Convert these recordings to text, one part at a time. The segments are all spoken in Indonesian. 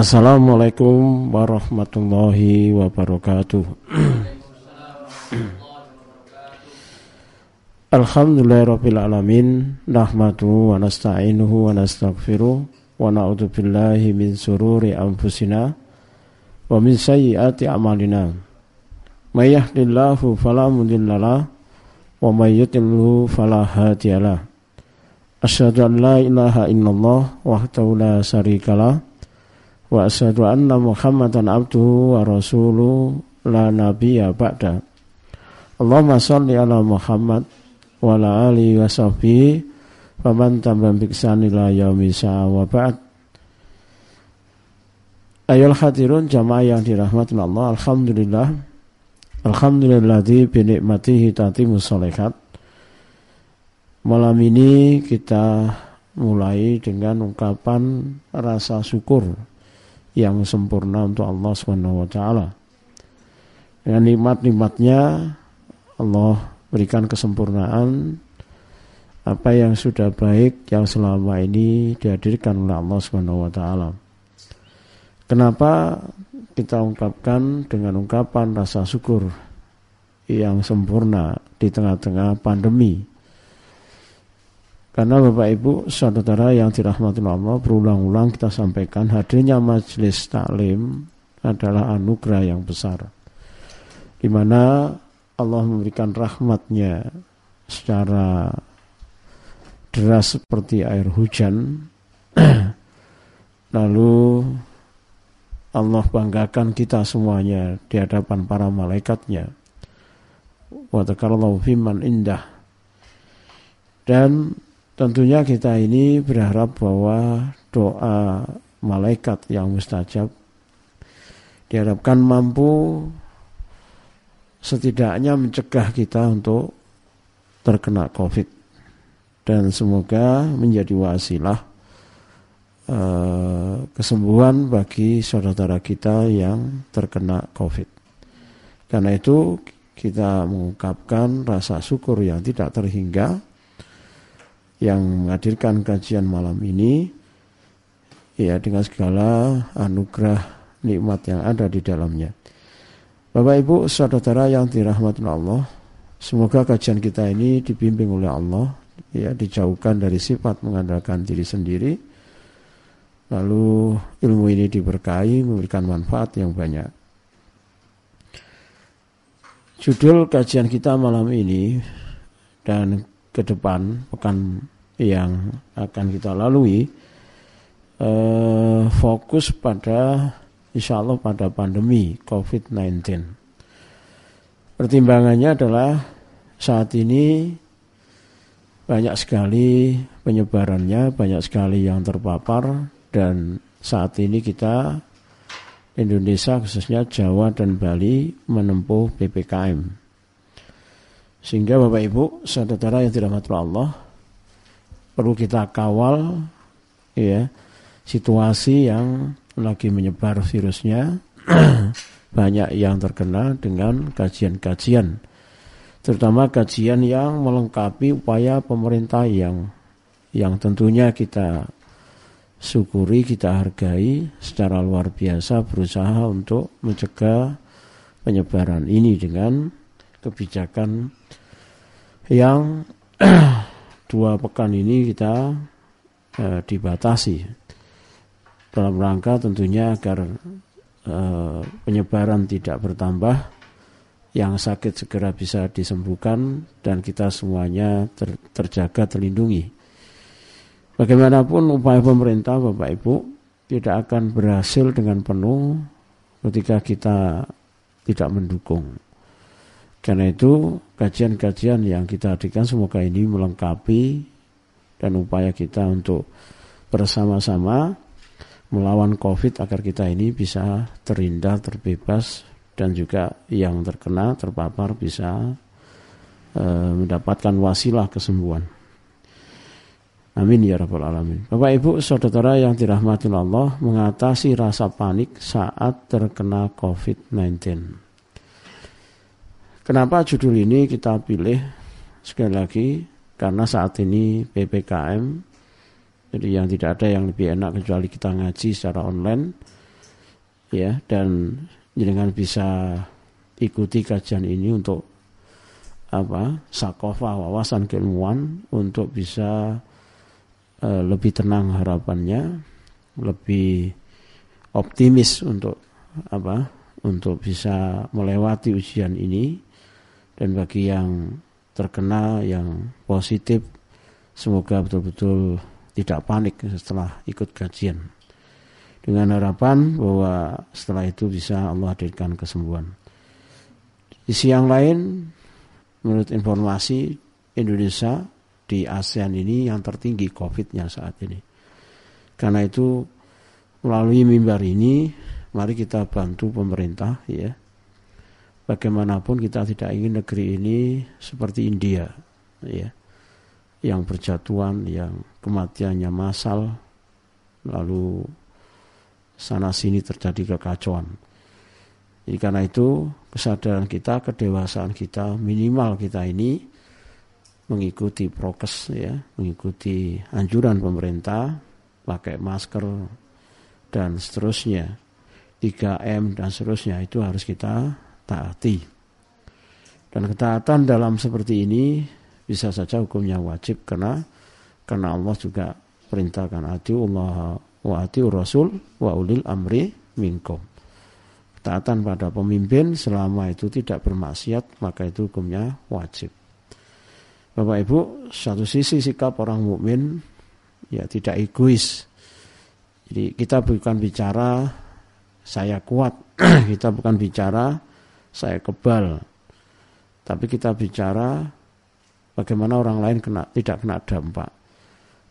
Assalamualaikum warahmatullahi wabarakatuh. Alhamdulillahirabbil alamin nahmadu wa nasta'inuhu wa nastaghfiruh wa na'udzu billahi min sururi anfusina wa min sayyiati a'malina. May yahdihillahu wa may yudlilhu fala hadiyalah. Asyhadu an la ilaha illallah wahdahu la syarikalah wa asyhadu anna Muhammadan abduhu wa rasuluhu la nabiyya ba'da. Allahumma shalli ala Muhammad wa ala alihi wa sahbihi wa man tabi'ahum bi ihsan ila yaumil wa ba'd. Ayol hadirun jamaah yang dirahmati Allah, alhamdulillah. Alhamdulilladzi bi nikmatihi tatimu sholihat. Malam ini kita mulai dengan ungkapan rasa syukur yang sempurna untuk Allah Subhanahu wa taala. Dengan nikmat-nikmatnya Allah berikan kesempurnaan apa yang sudah baik yang selama ini dihadirkan oleh Allah Subhanahu wa taala. Kenapa kita ungkapkan dengan ungkapan rasa syukur yang sempurna di tengah-tengah pandemi? Karena Bapak Ibu, saudara yang dirahmati Allah, berulang-ulang kita sampaikan hadirnya majelis taklim adalah anugerah yang besar. Di mana Allah memberikan rahmatnya secara deras seperti air hujan. Lalu Allah banggakan kita semuanya di hadapan para malaikatnya. Wa fiman indah. Dan Tentunya kita ini berharap bahwa doa malaikat yang mustajab diharapkan mampu setidaknya mencegah kita untuk terkena COVID dan semoga menjadi wasilah uh, kesembuhan bagi saudara-saudara kita yang terkena COVID. Karena itu kita mengungkapkan rasa syukur yang tidak terhingga yang menghadirkan kajian malam ini ya dengan segala anugerah nikmat yang ada di dalamnya. Bapak Ibu, saudara yang dirahmati Allah, semoga kajian kita ini dibimbing oleh Allah, ya dijauhkan dari sifat mengandalkan diri sendiri. Lalu ilmu ini diberkahi, memberikan manfaat yang banyak. Judul kajian kita malam ini dan ke depan pekan yang akan kita lalui eh, fokus pada insya Allah pada pandemi COVID-19. Pertimbangannya adalah saat ini banyak sekali penyebarannya, banyak sekali yang terpapar dan saat ini kita Indonesia khususnya Jawa dan Bali menempuh PPKM. Sehingga Bapak Ibu, saudara yang tidak mati Allah, perlu kita kawal ya situasi yang lagi menyebar virusnya. Banyak yang terkena dengan kajian-kajian. Terutama kajian yang melengkapi upaya pemerintah yang yang tentunya kita syukuri, kita hargai secara luar biasa berusaha untuk mencegah penyebaran ini dengan kebijakan yang dua pekan ini kita eh, dibatasi. Dalam rangka tentunya agar eh, penyebaran tidak bertambah yang sakit segera bisa disembuhkan dan kita semuanya ter, terjaga terlindungi. Bagaimanapun upaya pemerintah Bapak Ibu tidak akan berhasil dengan penuh ketika kita tidak mendukung karena itu kajian-kajian yang kita hadirkan semoga ini melengkapi dan upaya kita untuk bersama-sama melawan COVID agar kita ini bisa terhindar, terbebas dan juga yang terkena, terpapar bisa e, mendapatkan wasilah kesembuhan. Amin ya rabbal alamin. Bapak Ibu, saudara yang dirahmati Allah, mengatasi rasa panik saat terkena COVID-19. Kenapa judul ini kita pilih? Sekali lagi karena saat ini PPKM jadi yang tidak ada yang lebih enak kecuali kita ngaji secara online ya dan jenengan bisa ikuti kajian ini untuk apa sakofa wawasan keilmuan untuk bisa uh, lebih tenang harapannya lebih optimis untuk apa untuk bisa melewati ujian ini dan bagi yang terkena yang positif semoga betul-betul tidak panik setelah ikut kajian dengan harapan bahwa setelah itu bisa Allah hadirkan kesembuhan. Di siang lain menurut informasi Indonesia di ASEAN ini yang tertinggi COVID-nya saat ini. Karena itu melalui mimbar ini mari kita bantu pemerintah ya. Bagaimanapun kita tidak ingin negeri ini seperti India ya. Yang berjatuhan, yang kematiannya massal lalu sana sini terjadi kekacauan. Jadi karena itu kesadaran kita, kedewasaan kita, minimal kita ini mengikuti prokes ya, mengikuti anjuran pemerintah, pakai masker dan seterusnya. 3M dan seterusnya itu harus kita taati. Dan ketaatan dalam seperti ini bisa saja hukumnya wajib karena karena Allah juga perintahkan Allah wa atiu rasul wa ulil amri minkum taatan pada pemimpin selama itu tidak bermaksiat maka itu hukumnya wajib. Bapak Ibu, satu sisi sikap orang mukmin ya tidak egois. Jadi kita bukan bicara saya kuat, kita bukan bicara saya kebal. Tapi kita bicara bagaimana orang lain kena tidak kena dampak.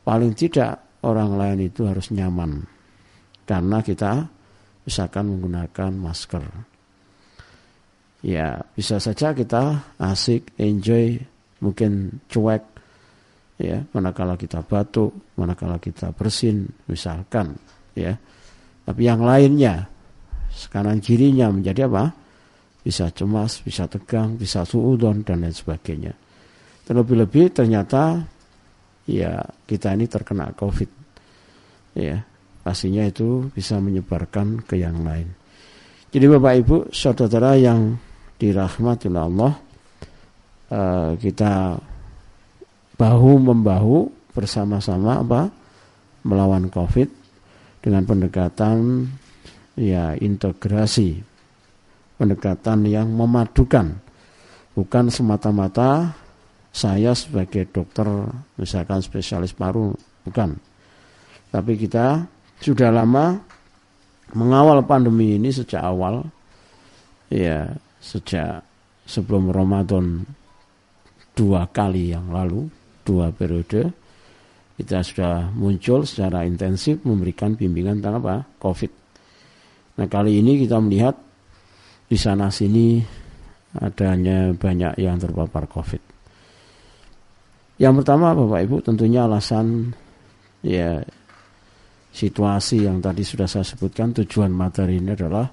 Paling tidak orang lain itu harus nyaman. Karena kita misalkan menggunakan masker. Ya, bisa saja kita asik, enjoy, mungkin cuek, ya, manakala kita batuk, manakala kita bersin, misalkan, ya. Tapi yang lainnya, sekarang kirinya menjadi apa? Bisa cemas, bisa tegang, bisa suudon dan lain sebagainya. Terlebih-lebih ternyata ya kita ini terkena COVID. Ya, pastinya itu bisa menyebarkan ke yang lain. Jadi Bapak Ibu, saudara yang dirahmati Allah, eh, kita bahu membahu bersama-sama apa melawan Covid dengan pendekatan ya integrasi, pendekatan yang memadukan, bukan semata-mata saya sebagai dokter misalkan spesialis paru bukan, tapi kita sudah lama mengawal pandemi ini sejak awal. Ya sejak sebelum Ramadan dua kali yang lalu dua periode kita sudah muncul secara intensif memberikan bimbingan tentang apa? COVID. Nah kali ini kita melihat di sana sini adanya banyak yang terpapar COVID. Yang pertama Bapak Ibu tentunya alasan ya situasi yang tadi sudah saya sebutkan tujuan materi ini adalah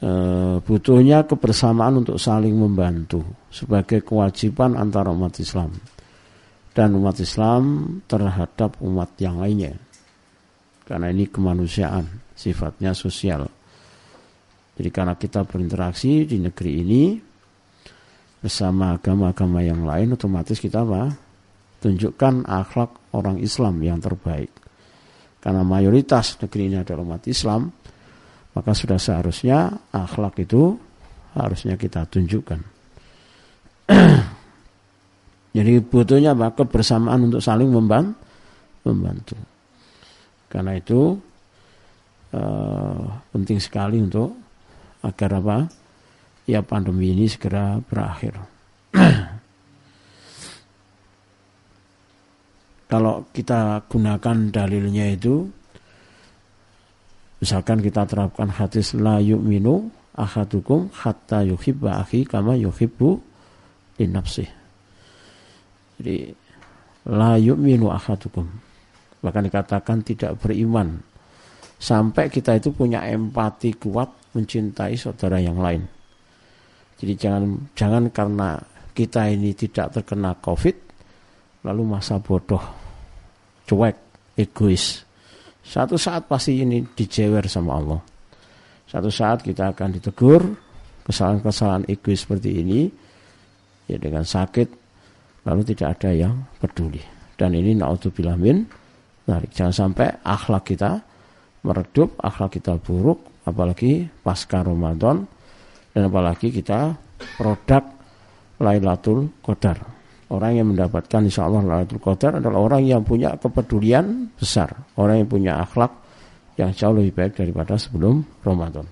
e, butuhnya kebersamaan untuk saling membantu sebagai kewajiban antara umat Islam dan umat Islam terhadap umat yang lainnya karena ini kemanusiaan sifatnya sosial jadi karena kita berinteraksi di negeri ini bersama agama-agama yang lain otomatis kita apa tunjukkan akhlak orang Islam yang terbaik. Karena mayoritas negeri ini adalah umat Islam, maka sudah seharusnya akhlak itu harusnya kita tunjukkan. Jadi butuhnya apa? Kebersamaan untuk saling membantu. Karena itu uh, penting sekali untuk agar apa? Ya pandemi ini segera berakhir. kalau kita gunakan dalilnya itu misalkan kita terapkan hadis la yu'minu ahadukum hatta yuhibba akhi kama yuhibbu li nafsih. Jadi la yu'minu ahadukum bahkan dikatakan tidak beriman sampai kita itu punya empati kuat mencintai saudara yang lain. Jadi jangan jangan karena kita ini tidak terkena Covid lalu masa bodoh, cuek, egois. Satu saat pasti ini dijewer sama Allah. Satu saat kita akan ditegur kesalahan-kesalahan egois seperti ini ya dengan sakit lalu tidak ada yang peduli. Dan ini naudzubillah min Nah, jangan sampai akhlak kita meredup, akhlak kita buruk, apalagi pasca Ramadan dan apalagi kita produk Lailatul Qadar. Orang yang mendapatkan insya Allah Lailatul Qadar adalah orang yang punya kepedulian besar, orang yang punya akhlak yang jauh lebih baik daripada sebelum Ramadan.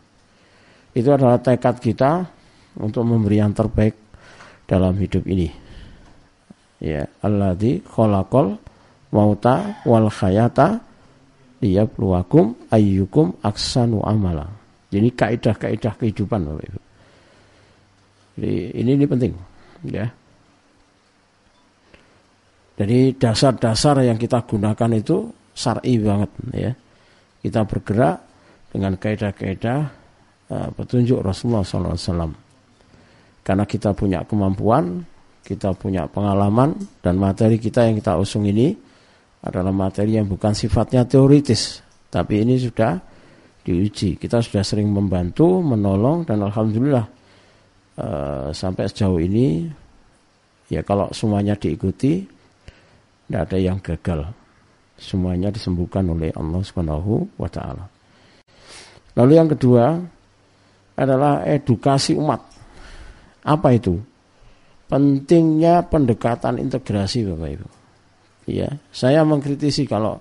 Itu adalah tekad kita untuk memberi yang terbaik dalam hidup ini. Ya, alladzi khalaqal mauta wal khayata liyabluwakum ayyukum aksanu amala. Jadi kaidah-kaidah kehidupan Bapak Ibu. Jadi ini ini penting ya. Jadi dasar-dasar yang kita gunakan itu syar'i banget ya. Kita bergerak dengan kaidah-kaidah uh, petunjuk Rasulullah SAW. Karena kita punya kemampuan, kita punya pengalaman dan materi kita yang kita usung ini adalah materi yang bukan sifatnya teoritis, tapi ini sudah diuji. Kita sudah sering membantu, menolong, dan alhamdulillah uh, sampai sejauh ini ya kalau semuanya diikuti, tidak ada yang gagal. Semuanya disembuhkan oleh Allah Subhanahu wa taala. Lalu yang kedua adalah edukasi umat. Apa itu? Pentingnya pendekatan integrasi Bapak Ibu ya saya mengkritisi kalau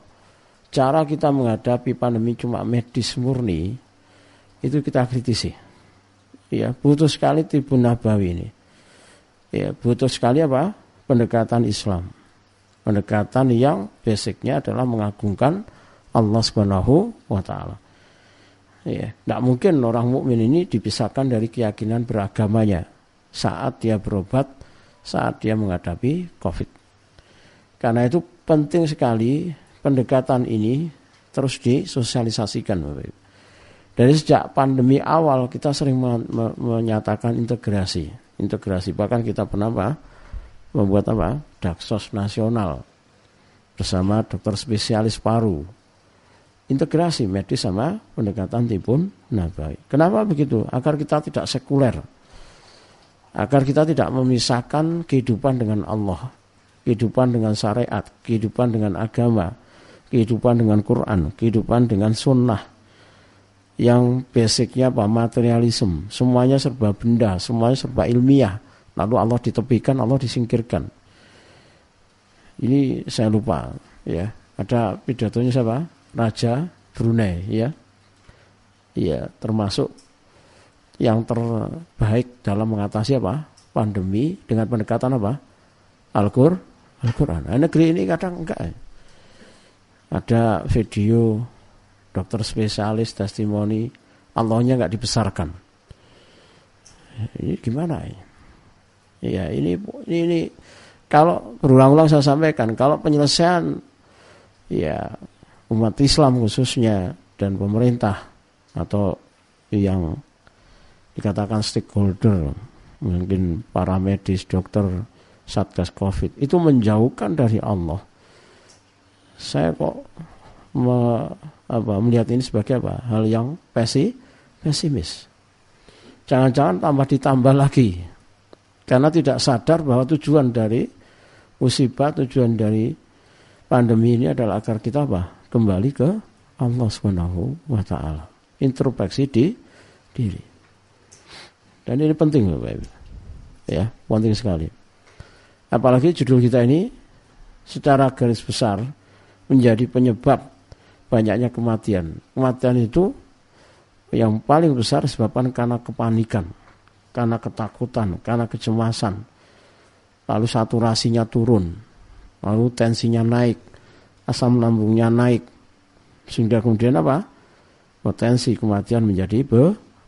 cara kita menghadapi pandemi cuma medis murni itu kita kritisi. Ya butuh sekali tribun nabawi ini. Ya butuh sekali apa? Pendekatan Islam. Pendekatan yang basicnya adalah mengagungkan Allah Subhanahu wa taala. Ya tidak mungkin orang mukmin ini dipisahkan dari keyakinan beragamanya saat dia berobat saat dia menghadapi covid karena itu penting sekali pendekatan ini terus disosialisasikan Bapak. Dari sejak pandemi awal kita sering menyatakan integrasi, integrasi bahkan kita pernah apa? membuat apa? Daksos nasional bersama dokter spesialis paru. Integrasi medis sama pendekatan tipun nabawi. Kenapa begitu? Agar kita tidak sekuler. Agar kita tidak memisahkan kehidupan dengan Allah kehidupan dengan syariat, kehidupan dengan agama, kehidupan dengan Quran, kehidupan dengan sunnah. Yang basicnya apa? Materialisme. Semuanya serba benda semuanya serba ilmiah. Lalu Allah ditepikan Allah disingkirkan. Ini saya lupa ya. Ada pidatonya siapa? Raja Brunei ya. Ya termasuk yang terbaik dalam mengatasi apa? Pandemi dengan pendekatan apa? Al-Qur'an Al-Quran. Nah, negeri ini kadang enggak. Ada video dokter spesialis testimoni Allahnya enggak dibesarkan. Ini gimana ini? Ya ini ini, ini kalau berulang-ulang saya sampaikan kalau penyelesaian ya umat Islam khususnya dan pemerintah atau yang dikatakan stakeholder mungkin para medis dokter Satgas Covid itu menjauhkan dari Allah. Saya kok me, apa, melihat ini sebagai apa? Hal yang pesi, pesimis. Jangan-jangan tambah ditambah lagi. Karena tidak sadar bahwa tujuan dari musibah, tujuan dari pandemi ini adalah agar kita apa? Kembali ke Allah Subhanahu wa taala. Introspeksi di diri. Dan ini penting Bapak Ibu. Ya, penting sekali. Apalagi judul kita ini secara garis besar menjadi penyebab banyaknya kematian. Kematian itu yang paling besar disebabkan karena kepanikan, karena ketakutan, karena kecemasan. Lalu saturasinya turun, lalu tensinya naik, asam lambungnya naik. Sehingga kemudian apa? Potensi kematian menjadi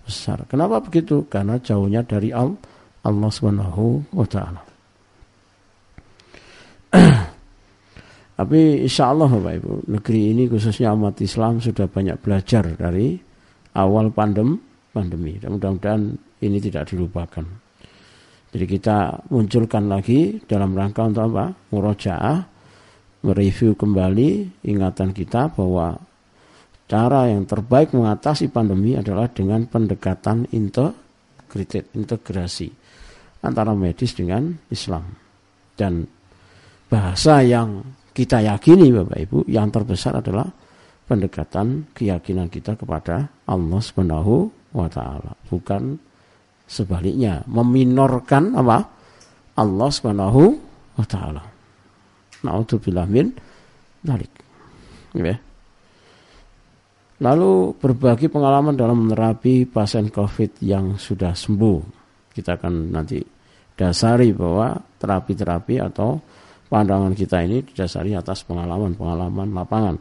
besar. Kenapa begitu? Karena jauhnya dari Allah Subhanahu wa. Tapi insya Allah Bapak Ibu, negeri ini khususnya umat Islam sudah banyak belajar dari awal pandem, pandemi. Dan mudah-mudahan ini tidak dilupakan. Jadi kita munculkan lagi dalam rangka untuk apa? Murojaah, mereview kembali ingatan kita bahwa cara yang terbaik mengatasi pandemi adalah dengan pendekatan integrated, integrasi antara medis dengan Islam. Dan bahasa yang kita yakini Bapak Ibu yang terbesar adalah pendekatan keyakinan kita kepada Allah Subhanahu wa taala, bukan sebaliknya meminorkan apa? Allah Subhanahu wa taala. Nauzubillah min dzalik. Ya. Lalu berbagi pengalaman dalam menerapi pasien COVID yang sudah sembuh. Kita akan nanti dasari bahwa terapi-terapi atau pandangan kita ini didasari atas pengalaman-pengalaman lapangan.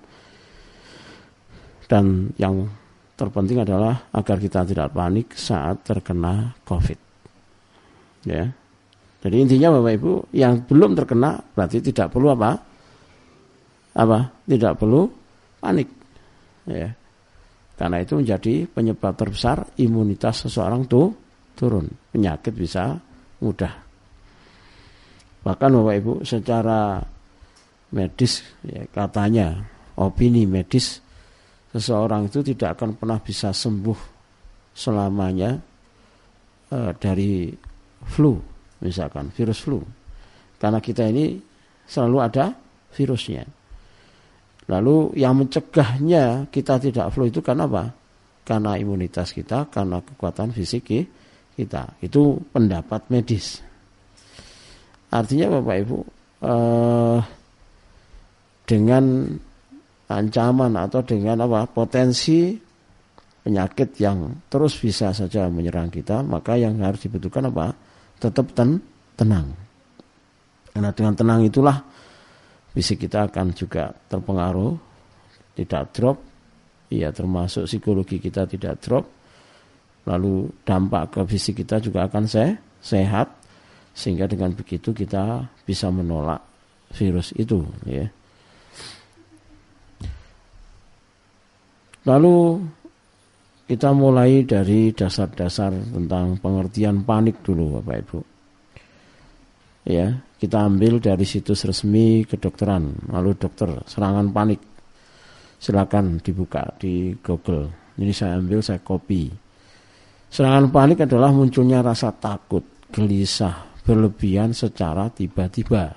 Dan yang terpenting adalah agar kita tidak panik saat terkena COVID. Ya. Jadi intinya Bapak Ibu yang belum terkena berarti tidak perlu apa? Apa? Tidak perlu panik. Ya. Karena itu menjadi penyebab terbesar imunitas seseorang tuh turun. Penyakit bisa mudah. Bahkan Bapak Ibu secara medis ya, katanya opini medis seseorang itu tidak akan pernah bisa sembuh selamanya e, dari flu misalkan virus flu. Karena kita ini selalu ada virusnya. Lalu yang mencegahnya kita tidak flu itu karena apa? Karena imunitas kita karena kekuatan fisik kita. Itu pendapat medis artinya bapak ibu eh, dengan ancaman atau dengan apa potensi penyakit yang terus bisa saja menyerang kita, maka yang harus dibutuhkan apa? Tetap ten tenang. Karena dengan tenang itulah fisik kita akan juga terpengaruh, tidak drop, ya termasuk psikologi kita tidak drop, lalu dampak ke fisik kita juga akan se sehat, sehingga dengan begitu kita bisa menolak virus itu, ya. Lalu kita mulai dari dasar-dasar tentang pengertian panik dulu Bapak Ibu. Ya, kita ambil dari situs resmi kedokteran, lalu dokter serangan panik. Silakan dibuka di Google. Ini saya ambil, saya copy. Serangan panik adalah munculnya rasa takut, gelisah, berlebihan secara tiba-tiba.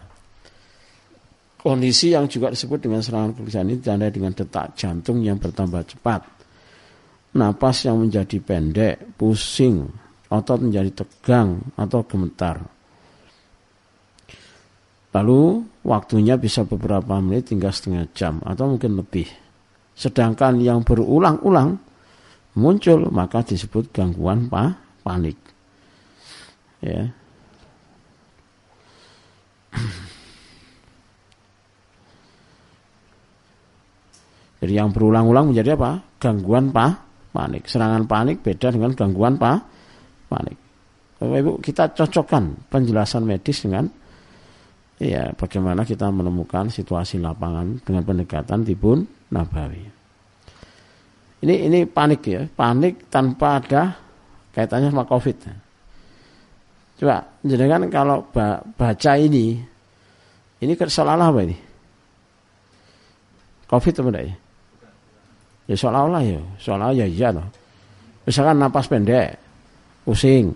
Kondisi yang juga disebut dengan serangan kegelisahan ini ditandai dengan detak jantung yang bertambah cepat. Napas yang menjadi pendek, pusing, otot menjadi tegang atau gemetar. Lalu waktunya bisa beberapa menit hingga setengah jam atau mungkin lebih. Sedangkan yang berulang-ulang muncul maka disebut gangguan pa panik. Ya. Jadi yang berulang-ulang menjadi apa? Gangguan pa, panik. Serangan panik beda dengan gangguan pa, panik. Bapak Ibu, kita cocokkan penjelasan medis dengan ya bagaimana kita menemukan situasi lapangan dengan pendekatan tibun nabawi. Ini ini panik ya, panik tanpa ada kaitannya sama Covid. Coba kan kalau baca ini, ini seolah-olah apa ini? Covid apa enggak ya? Ya seolah-olah ya, seolah ya iya loh. Misalkan napas pendek, pusing,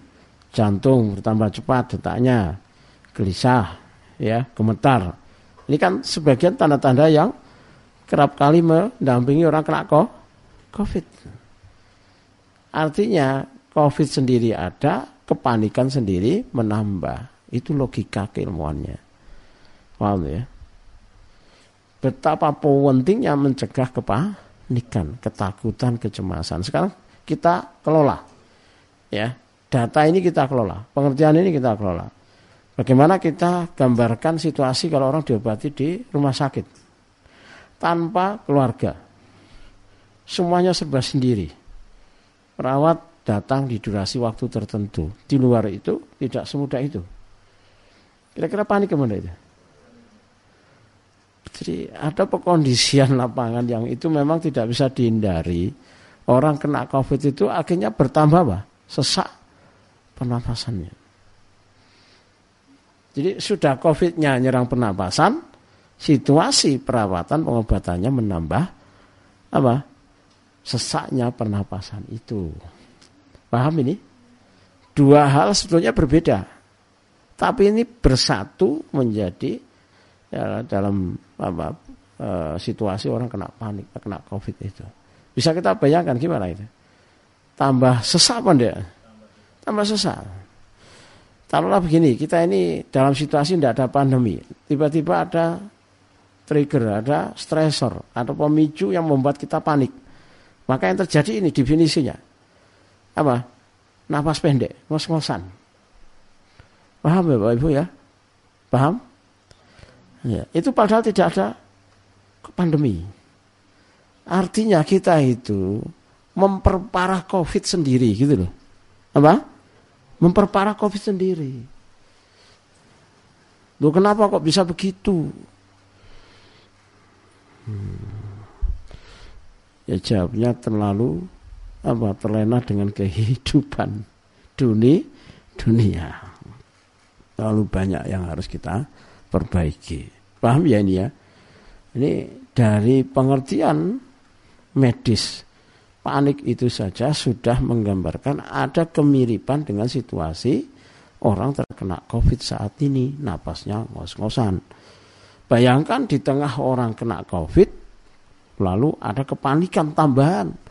jantung bertambah cepat detaknya, gelisah, ya, gemetar. Ini kan sebagian tanda-tanda yang kerap kali mendampingi orang kena COVID. Artinya COVID sendiri ada, kepanikan sendiri menambah. Itu logika keilmuannya. Paham ya? Betapa pentingnya mencegah kepanikan ketakutan, kecemasan. Sekarang kita kelola. Ya, data ini kita kelola, pengertian ini kita kelola. Bagaimana kita gambarkan situasi kalau orang diobati di rumah sakit tanpa keluarga. Semuanya serba sendiri. Perawat datang di durasi waktu tertentu. Di luar itu tidak semudah itu. Kira-kira panik ke mana itu? Jadi ada pekondisian lapangan yang itu memang tidak bisa dihindari. Orang kena COVID itu akhirnya bertambah apa? Sesak pernapasannya. Jadi sudah COVID-nya nyerang pernapasan, situasi perawatan pengobatannya menambah apa? sesaknya pernapasan itu. Paham ini? Dua hal sebetulnya berbeda. Tapi ini bersatu menjadi ya, dalam apa, e, situasi orang kena panik, kena covid itu. Bisa kita bayangkan gimana itu? Tambah sesak pun dia. Tambah sesak. Taruhlah begini, kita ini dalam situasi tidak ada pandemi. Tiba-tiba ada trigger, ada stressor, atau pemicu yang membuat kita panik. Maka yang terjadi ini definisinya. Apa? Nafas pendek, ngos-ngosan. Paham ya Bapak Ibu ya? Paham? Ya, itu padahal tidak ada pandemi. Artinya kita itu memperparah COVID sendiri gitu loh. Apa? Memperparah COVID sendiri. Loh kenapa kok bisa begitu? Hmm. Ya jawabnya terlalu apa terlena dengan kehidupan dunia dunia. Terlalu banyak yang harus kita perbaiki. Paham ya ini ya? Ini dari pengertian medis panik itu saja sudah menggambarkan ada kemiripan dengan situasi orang terkena COVID saat ini, napasnya ngos-ngosan. Bayangkan di tengah orang kena COVID, lalu ada kepanikan tambahan.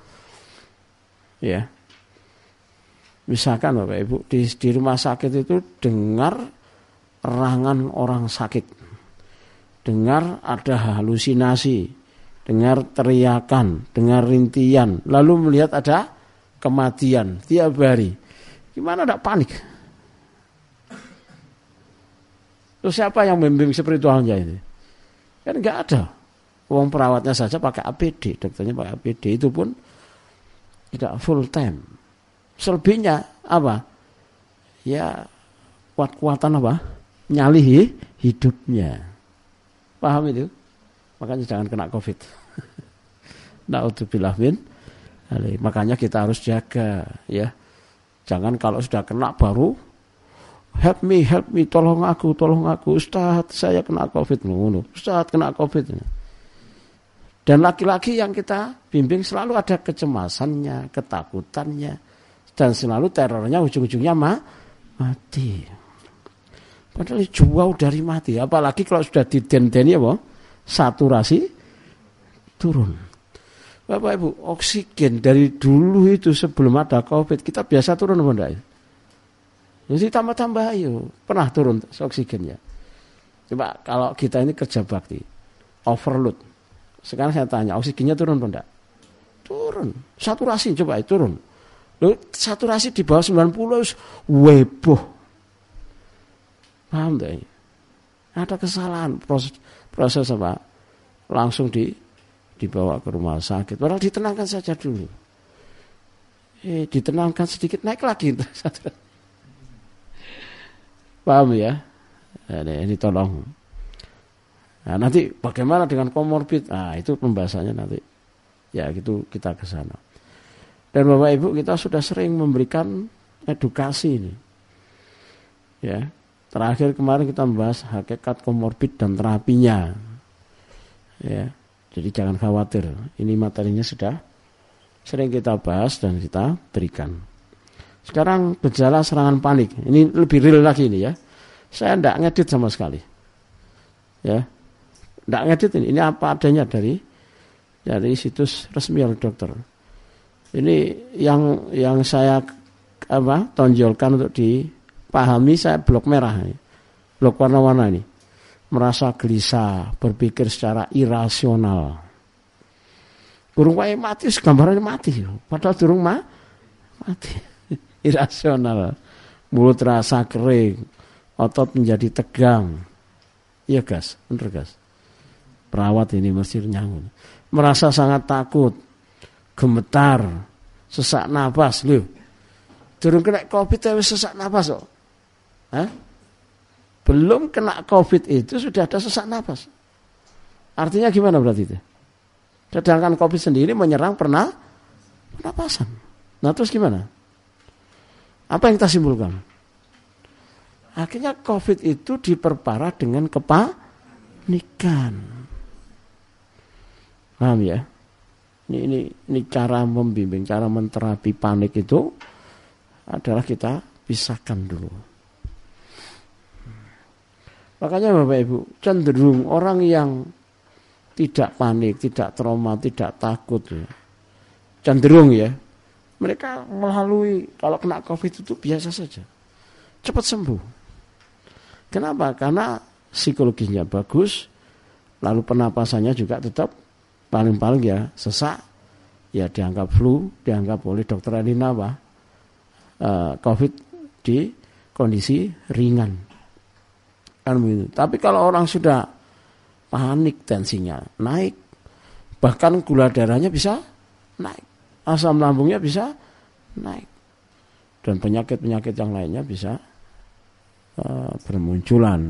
Ya. Misalkan Bapak Ibu di, di rumah sakit itu dengar erangan orang sakit. Dengar ada halusinasi, dengar teriakan, dengar rintian, lalu melihat ada kematian tiap hari. Gimana tidak panik? Terus siapa yang membimbing spiritualnya ini? Kan nggak ada. Uang perawatnya saja pakai APD, dokternya pakai APD itu pun tidak full time. Selebihnya apa? Ya kuat-kuatan apa? Nyali hidupnya. Paham itu? Makanya jangan kena COVID. Min. Makanya kita harus jaga ya. Jangan kalau sudah kena baru help me, help me, tolong aku, tolong aku. Ustaz, saya kena COVID. Ustaz, kena COVID. Dan laki-laki yang kita bimbing selalu ada kecemasannya, ketakutannya, dan selalu terornya ujung-ujungnya ma mati. Padahal jauh dari mati. Apalagi kalau sudah didendeni apa? Saturasi turun. Bapak Ibu, oksigen dari dulu itu sebelum ada COVID kita biasa turun apa enggak? Jadi tambah-tambah ayo. Pernah turun oksigennya. Coba kalau kita ini kerja bakti, overload, sekarang saya tanya, oksigennya turun atau enggak? Turun. Saturasi coba turun. Loh, saturasi di bawah 90 weboh. Paham enggak? Ada kesalahan proses proses apa? Langsung di dibawa ke rumah sakit. Padahal ditenangkan saja dulu. Eh, ditenangkan sedikit naik lagi. Paham ya? Ini, ini tolong Nah, nanti bagaimana dengan komorbid? Nah, itu pembahasannya nanti. Ya, gitu kita ke sana. Dan Bapak Ibu kita sudah sering memberikan edukasi ini. Ya. Terakhir kemarin kita membahas hakikat komorbid dan terapinya. Ya. Jadi jangan khawatir. Ini materinya sudah sering kita bahas dan kita berikan. Sekarang gejala serangan panik. Ini lebih real lagi ini ya. Saya tidak ngedit sama sekali. Ya, tidak ngedit ini. Ini apa adanya dari dari situs resmi oleh dokter. Ini yang yang saya apa tonjolkan untuk dipahami saya blok merah. Blok warna-warna ini. Merasa gelisah, berpikir secara irasional. Burung wae mati, gambarannya mati. Padahal durung ma, mati. irasional. Mulut rasa kering, otot menjadi tegang. Iya gas, bener gas perawat ini mesti nyangun. Merasa sangat takut, gemetar, sesak nafas, loh. Turun kena covid tapi sesak nafas kok. Hah? Belum kena covid itu sudah ada sesak nafas. Artinya gimana berarti itu? Sedangkan covid sendiri menyerang pernah pernapasan. Nah terus gimana? Apa yang kita simpulkan? Akhirnya covid itu diperparah dengan kepanikan. Paham ya? Ini, ini, ini cara membimbing, cara menterapi panik itu adalah kita pisahkan dulu. Makanya Bapak Ibu, cenderung orang yang tidak panik, tidak trauma, tidak takut ya. Cenderung ya. Mereka melalui kalau kena Covid itu biasa saja. Cepat sembuh. Kenapa? Karena psikologinya bagus, lalu penapasannya juga tetap paling-paling ya sesak, ya dianggap flu, dianggap oleh dokter Elina apa? Uh, COVID di kondisi ringan. Kan. Tapi kalau orang sudah panik tensinya naik, bahkan gula darahnya bisa naik, asam lambungnya bisa naik, dan penyakit-penyakit yang lainnya bisa uh, bermunculan.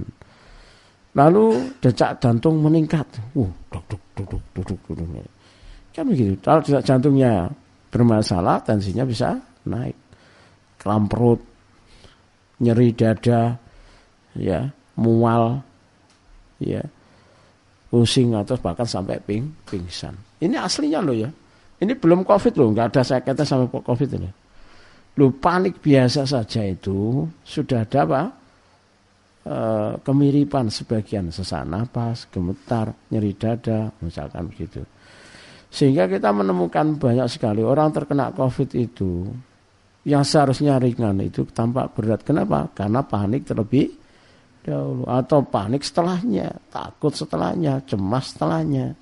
Lalu detak jantung meningkat. Uh, duk, duk, duk, duk, duk, duk, duk. Kan begitu. Kalau detak jantungnya bermasalah, tensinya bisa naik. Kram perut, nyeri dada, ya, mual, ya, pusing atau bahkan sampai ping, pingsan. Ini aslinya loh ya. Ini belum covid loh, nggak ada kata sampai covid ini. Lu panik biasa saja itu sudah ada apa? Eh, kemiripan sebagian sesak napas, gemetar, nyeri dada, misalkan begitu. Sehingga kita menemukan banyak sekali orang terkena COVID itu yang seharusnya ringan itu tampak berat. Kenapa? Karena panik terlebih dahulu atau panik setelahnya, takut setelahnya, cemas setelahnya.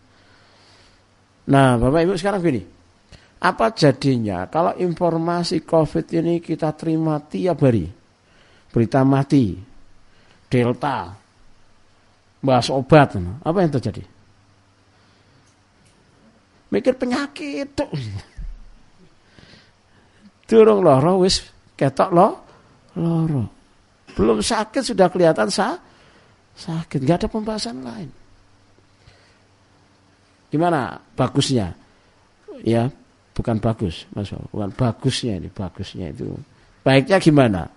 Nah, Bapak Ibu sekarang gini. Apa jadinya kalau informasi COVID ini kita terima tiap hari? Berita mati, delta, bahas obat, apa yang terjadi? Mikir penyakit tuh. Durung loro wis ketok lo loro. Belum sakit sudah kelihatan sa sakit, nggak ada pembahasan lain. Gimana bagusnya? Ya, bukan bagus, Mas. Bukan bagusnya ini, bagusnya itu. Baiknya gimana?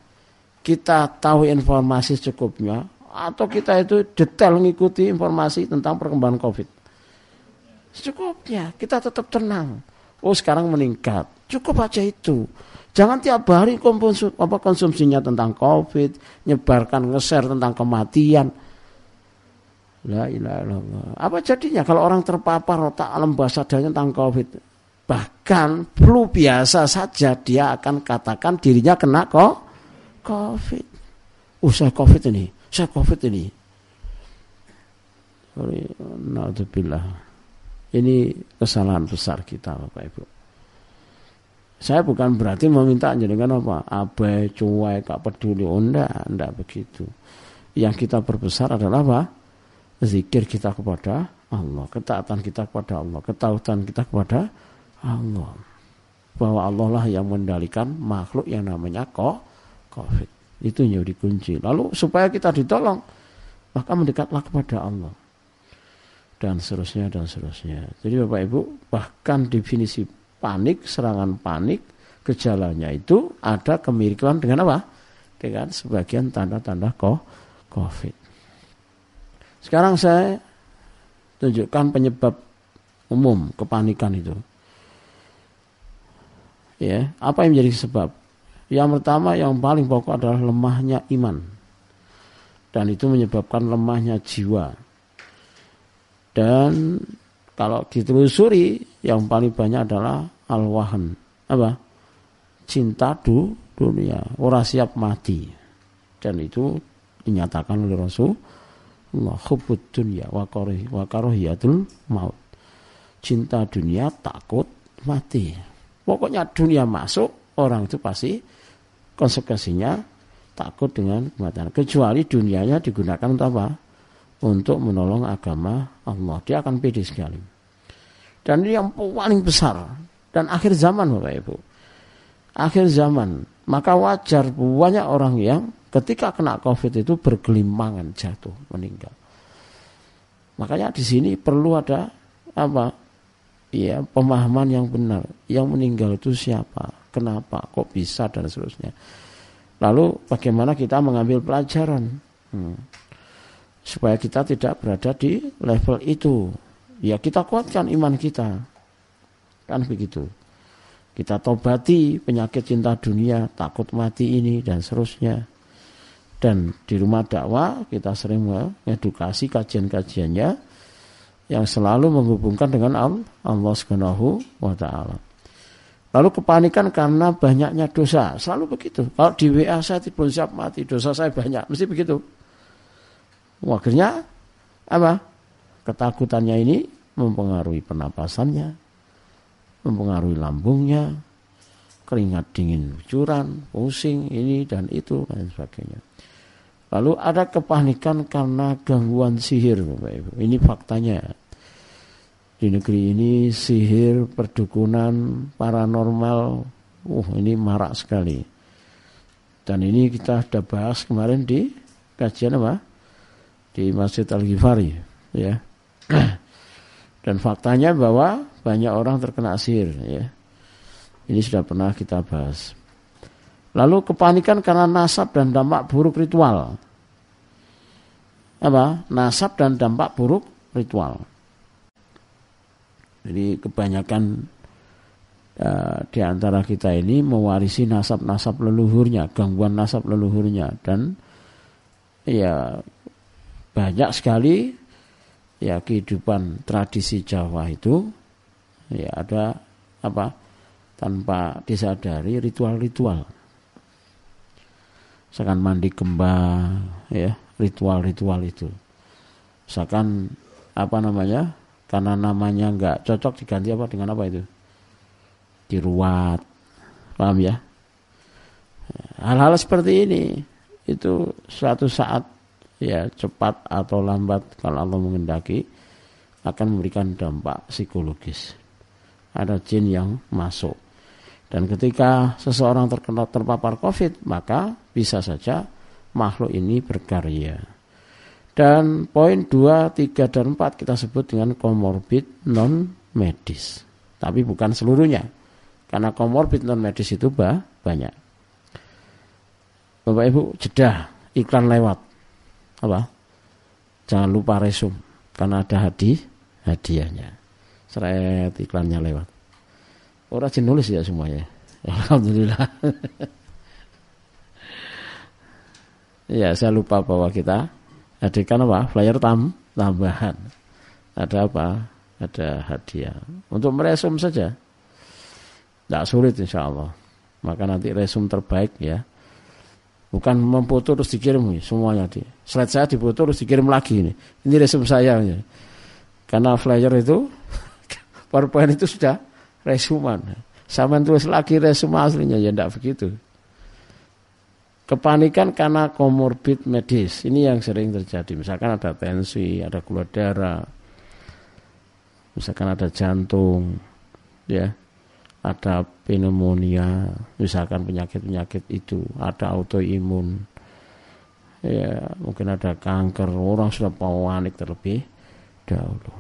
Kita tahu informasi secukupnya atau kita itu detail mengikuti informasi tentang perkembangan COVID. Secukupnya, kita tetap tenang. Oh sekarang meningkat, cukup aja itu. Jangan tiap hari apa konsumsinya tentang COVID, nyebarkan nge-share tentang kematian. La ilaha. Apa jadinya kalau orang terpapar otak alam bahasa tentang COVID? Bahkan flu biasa saja dia akan katakan dirinya kena kok COVID. Oh saya COVID ini, saya COVID ini. Naudzubillah. Ini kesalahan besar kita Bapak Ibu. Saya bukan berarti meminta jenengan apa? Abai, cuek, gak peduli. Oh enggak, enggak begitu. Yang kita perbesar adalah apa? Zikir kita kepada Allah. Ketaatan kita kepada Allah. Ketahuan kita kepada Allah. Bahwa Allah lah yang mendalikan makhluk yang namanya kok COVID. Itu yang dikunci. Lalu supaya kita ditolong, maka mendekatlah kepada Allah. Dan seterusnya, dan seterusnya. Jadi Bapak Ibu, bahkan definisi panik, serangan panik, gejalanya itu ada kemiripan dengan apa? Dengan sebagian tanda-tanda COVID. Sekarang saya tunjukkan penyebab umum kepanikan itu. Ya, apa yang menjadi sebab? Yang pertama yang paling pokok adalah lemahnya iman. Dan itu menyebabkan lemahnya jiwa. Dan kalau ditelusuri yang paling banyak adalah al-wahan. Apa? Cinta du dunia, ora siap mati. Dan itu dinyatakan oleh Rasul Allah hubbud dunia wa karohiyatul maut. Cinta dunia takut mati. Pokoknya dunia masuk, orang itu pasti konsekuensinya takut dengan kematian. Kecuali dunianya digunakan untuk apa? Untuk menolong agama Allah. Dia akan pede sekali. Dan ini yang paling besar. Dan akhir zaman Bapak Ibu. Akhir zaman. Maka wajar banyak orang yang ketika kena COVID itu bergelimangan jatuh meninggal. Makanya di sini perlu ada apa? Ya, pemahaman yang benar. Yang meninggal itu siapa? Kenapa, kok bisa dan seterusnya. Lalu bagaimana kita mengambil pelajaran hmm. supaya kita tidak berada di level itu. Ya kita kuatkan iman kita. kan begitu. Kita tobati penyakit cinta dunia, takut mati ini dan seterusnya. Dan di rumah dakwah kita sering mengedukasi kajian-kajiannya yang selalu menghubungkan dengan Allah Subhanahu wa taala. Lalu kepanikan karena banyaknya dosa. Selalu begitu. Kalau di WA saya tidak siap mati, dosa saya banyak. Mesti begitu. Akhirnya apa? Ketakutannya ini mempengaruhi pernapasannya, mempengaruhi lambungnya, keringat dingin lucuran, pusing, ini dan itu dan sebagainya. Lalu ada kepanikan karena gangguan sihir, Bapak Ibu. Ini faktanya. Di negeri ini sihir, perdukunan, paranormal, uh ini marak sekali. Dan ini kita sudah bahas kemarin di kajian apa? Di Masjid Al-Ghifari, ya. Dan faktanya bahwa banyak orang terkena sihir, ya. Ini sudah pernah kita bahas. Lalu kepanikan karena nasab dan dampak buruk ritual. Apa? Nasab dan dampak buruk ritual. Jadi kebanyakan uh, di antara kita ini mewarisi nasab-nasab leluhurnya, gangguan nasab leluhurnya dan ya banyak sekali ya kehidupan tradisi Jawa itu ya ada apa tanpa disadari ritual-ritual. Misalkan mandi kembang, ya ritual-ritual itu. Misalkan apa namanya? Karena namanya nggak cocok diganti apa dengan apa itu? Diruat, paham ya? Hal-hal seperti ini itu suatu saat ya cepat atau lambat kalau Allah mengendaki akan memberikan dampak psikologis. Ada jin yang masuk dan ketika seseorang terkena terpapar COVID, maka bisa saja makhluk ini berkarya. Dan poin 2, 3, dan 4 kita sebut dengan komorbid non medis. Tapi bukan seluruhnya. Karena komorbid non medis itu bah, banyak. Bapak Ibu, jeda iklan lewat. Apa? Jangan lupa resum karena ada hadiah hadiahnya. Seret iklannya lewat. Orang rajin nulis ya semuanya. Alhamdulillah. ya saya lupa bahwa kita hadirkan apa flyer tam tambahan. Ada apa? Ada hadiah. Untuk meresum saja. Tidak sulit insya Allah. Maka nanti resum terbaik ya. Bukan memfoto terus dikirim semuanya di. Slide saya difoto terus dikirim lagi ini. Ini resum saya. Ya. Karena flyer itu PowerPoint itu sudah resuman. Sama tulis lagi resume aslinya ya tidak begitu. Kepanikan karena komorbid medis ini yang sering terjadi. Misalkan ada tensi, ada gula darah, misalkan ada jantung, ya, ada pneumonia, misalkan penyakit-penyakit itu, ada autoimun, ya, mungkin ada kanker, orang sudah panik terlebih dahulu.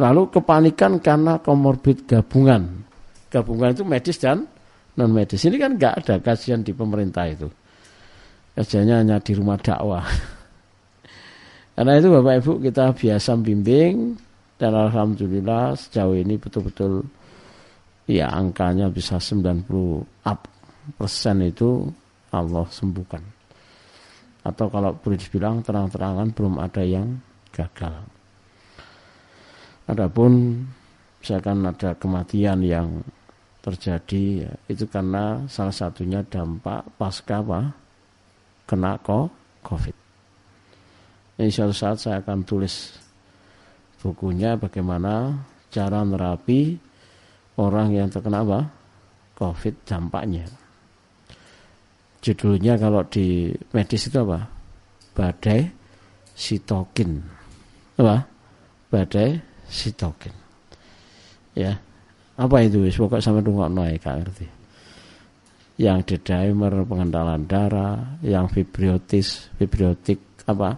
Lalu kepanikan karena komorbid gabungan. Gabungan itu medis dan non medis. Ini kan nggak ada kajian di pemerintah itu. Kajiannya hanya di rumah dakwah. Karena itu Bapak Ibu kita biasa bimbing dan alhamdulillah sejauh ini betul-betul ya angkanya bisa 90 up persen itu Allah sembuhkan. Atau kalau boleh dibilang terang-terangan belum ada yang gagal. Adapun misalkan ada kematian yang terjadi ya, itu karena salah satunya dampak pasca apa? Kena COVID. Ini suatu saat saya akan tulis bukunya bagaimana cara nerapi orang yang terkena apa? COVID dampaknya. Judulnya kalau di medis itu apa? Badai sitokin. Apa? Badai sitokin. Ya. Apa itu wis pokok sampe rungokno ae gak ngerti. Yang di dimer pengendalian darah, yang fibriotis, fibriotik apa?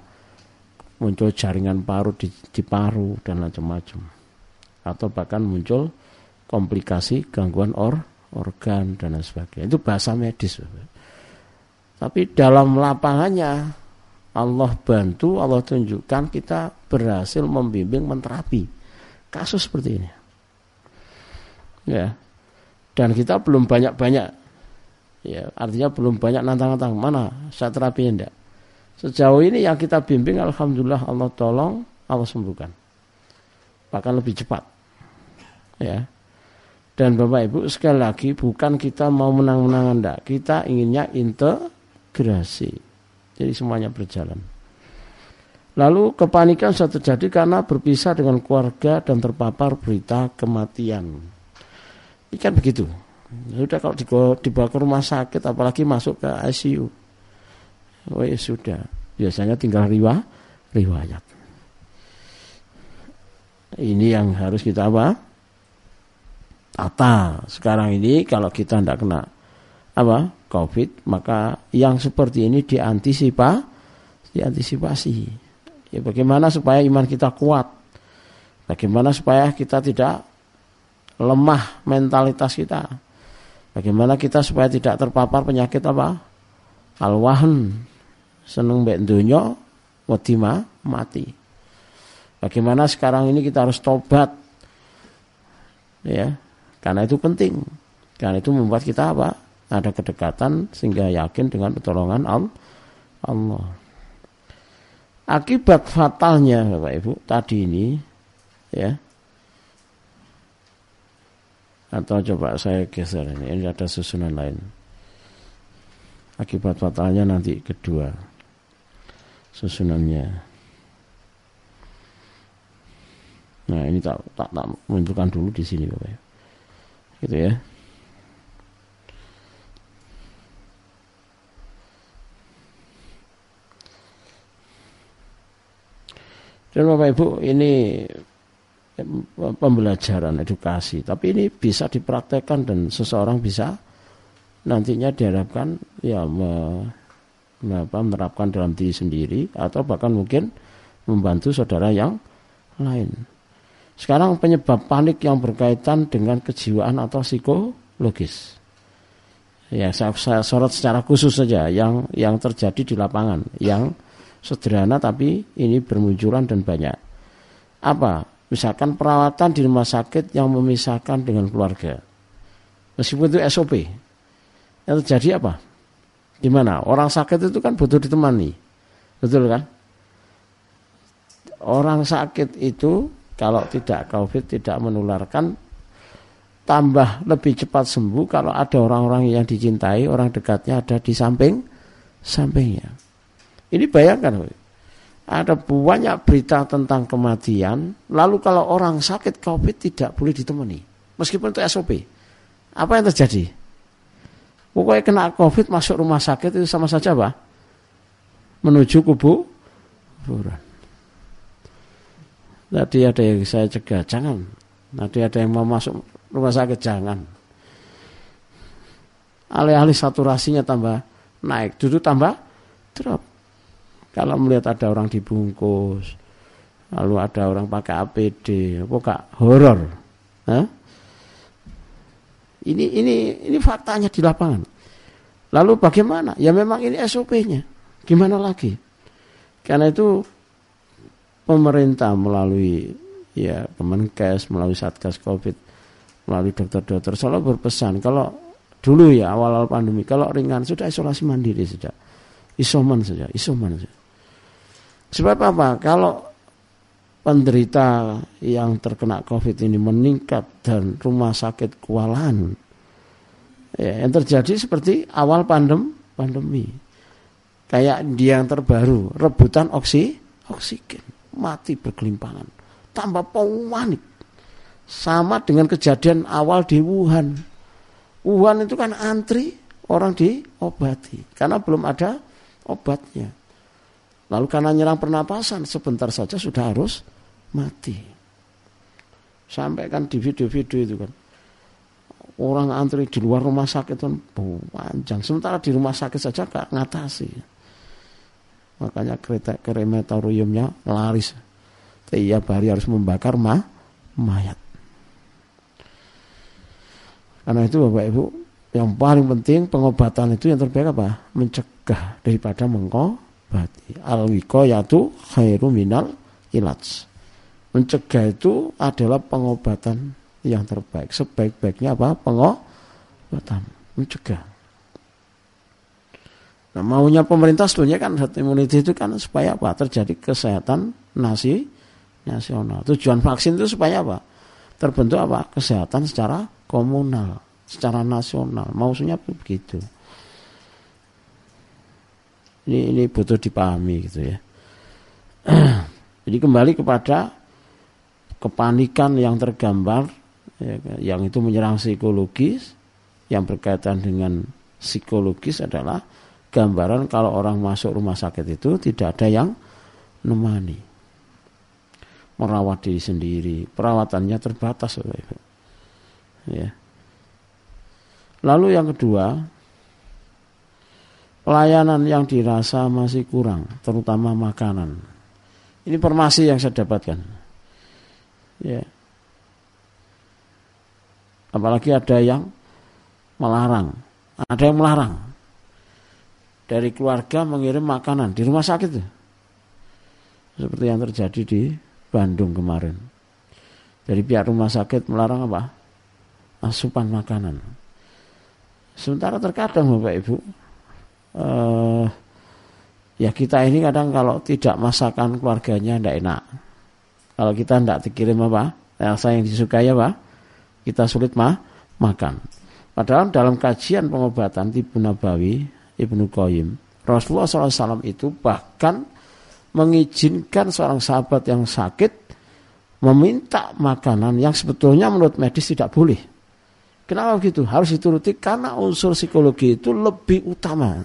Muncul jaringan paru di, di paru dan macam-macam. Atau bahkan muncul komplikasi gangguan or, organ dan lain sebagainya. Itu bahasa medis. Tapi dalam lapangannya Allah bantu, Allah tunjukkan kita berhasil membimbing menterapi kasus seperti ini. Ya. Dan kita belum banyak-banyak ya, artinya belum banyak nantang-nantang mana saya terapi enggak. Sejauh ini yang kita bimbing alhamdulillah Allah tolong, Allah sembuhkan. Bahkan lebih cepat. Ya. Dan Bapak Ibu sekali lagi bukan kita mau menang-menangan enggak, kita inginnya integrasi. Jadi semuanya berjalan. Lalu kepanikan sudah terjadi karena berpisah dengan keluarga dan terpapar berita kematian. Ini kan begitu. Sudah kalau dibawa ke rumah sakit apalagi masuk ke ICU. Oh ya sudah. Biasanya tinggal riwa, riwayat. Ini yang harus kita apa? Tata. Sekarang ini kalau kita tidak kena apa? Covid, maka yang seperti ini diantisipasi, diantisipasi. Ya bagaimana supaya iman kita kuat? Bagaimana supaya kita tidak lemah mentalitas kita? Bagaimana kita supaya tidak terpapar penyakit apa? Alwahan, seneng mbek dunya, wedima mati. Bagaimana sekarang ini kita harus tobat? Ya, karena itu penting. Karena itu membuat kita apa? Ada kedekatan sehingga yakin dengan pertolongan Allah. Akibat fatalnya Bapak Ibu tadi ini ya atau coba saya geser ini. Ini ada susunan lain. Akibat fatalnya nanti kedua susunannya. Nah ini tak tak, tak menentukan dulu di sini Bapak Ibu. Gitu ya. Dan Bapak Ibu ini pembelajaran edukasi, tapi ini bisa dipraktekkan dan seseorang bisa nantinya diharapkan ya menerapkan dalam diri sendiri atau bahkan mungkin membantu saudara yang lain. Sekarang penyebab panik yang berkaitan dengan kejiwaan atau psikologis. Ya, saya, saya sorot secara khusus saja yang yang terjadi di lapangan, yang sederhana tapi ini bermunculan dan banyak. Apa? Misalkan perawatan di rumah sakit yang memisahkan dengan keluarga. Meskipun itu SOP. Yang terjadi apa? Gimana? Orang sakit itu kan butuh ditemani. Betul kan? Orang sakit itu kalau tidak COVID tidak menularkan tambah lebih cepat sembuh kalau ada orang-orang yang dicintai, orang dekatnya ada di samping sampingnya. Ini bayangkan, ada banyak berita tentang kematian, lalu kalau orang sakit COVID tidak boleh ditemani, meskipun itu SOP. Apa yang terjadi? Pokoknya kena COVID masuk rumah sakit itu sama saja apa? Menuju kubu kuburan. Tadi ada yang saya cegah, jangan. Tadi ada yang mau masuk rumah sakit, jangan. Alih-alih saturasinya tambah naik, duduk tambah drop. Kalau melihat ada orang dibungkus, lalu ada orang pakai APD, apa kak horor? Ini ini ini faktanya di lapangan. Lalu bagaimana? Ya memang ini SOP-nya. Gimana lagi? Karena itu pemerintah melalui ya Kemenkes, melalui Satgas Covid, melalui dokter-dokter selalu berpesan kalau dulu ya awal-awal pandemi kalau ringan sudah isolasi mandiri sudah isoman saja, isoman saja. Sebab apa? Kalau penderita yang terkena COVID ini meningkat dan rumah sakit kewalahan, ya, yang terjadi seperti awal pandem, pandemi. Kayak dia yang terbaru, rebutan oksi, oksigen, mati berkelimpangan, tambah panik. Sama dengan kejadian awal di Wuhan. Wuhan itu kan antri orang diobati karena belum ada obatnya. Lalu karena nyerang pernapasan sebentar saja sudah harus mati. Sampai kan di video-video itu kan. Orang antri di luar rumah sakit kan panjang. Sementara di rumah sakit saja gak ngatasi. Makanya kereta krematoriumnya laris. Tiap hari harus membakar ma mayat. Karena itu Bapak Ibu, yang paling penting pengobatan itu yang terbaik apa? Mencegah daripada mengko berarti al wiqayatu khairu minal ilaj mencegah itu adalah pengobatan yang terbaik. Sebaik-baiknya apa? Pengobatan, mencegah. Nah, maunya pemerintah sebetulnya kan herd immunity itu kan supaya apa? Terjadi kesehatan nasi nasional. Tujuan vaksin itu supaya apa? Terbentuk apa? Kesehatan secara komunal, secara nasional. Maksudnya begitu. Ini ini butuh dipahami gitu ya. Jadi kembali kepada kepanikan yang tergambar ya, yang itu menyerang psikologis yang berkaitan dengan psikologis adalah gambaran kalau orang masuk rumah sakit itu tidak ada yang nemani. Merawat diri sendiri perawatannya terbatas ya. Lalu yang kedua pelayanan yang dirasa masih kurang, terutama makanan. Ini informasi yang saya dapatkan. Ya. Apalagi ada yang melarang, ada yang melarang dari keluarga mengirim makanan di rumah sakit. Seperti yang terjadi di Bandung kemarin. Dari pihak rumah sakit melarang apa? Asupan makanan. Sementara terkadang Bapak Ibu, uh, ya kita ini kadang kalau tidak masakan keluarganya tidak enak. Kalau kita tidak dikirim apa, rasa yang disukai apa, kita sulit mah makan. Padahal dalam kajian pengobatan Ibnu Nabawi, Ibnu Qayyim, Rasulullah SAW itu bahkan mengizinkan seorang sahabat yang sakit meminta makanan yang sebetulnya menurut medis tidak boleh. Kenapa begitu? Harus dituruti karena unsur psikologi itu lebih utama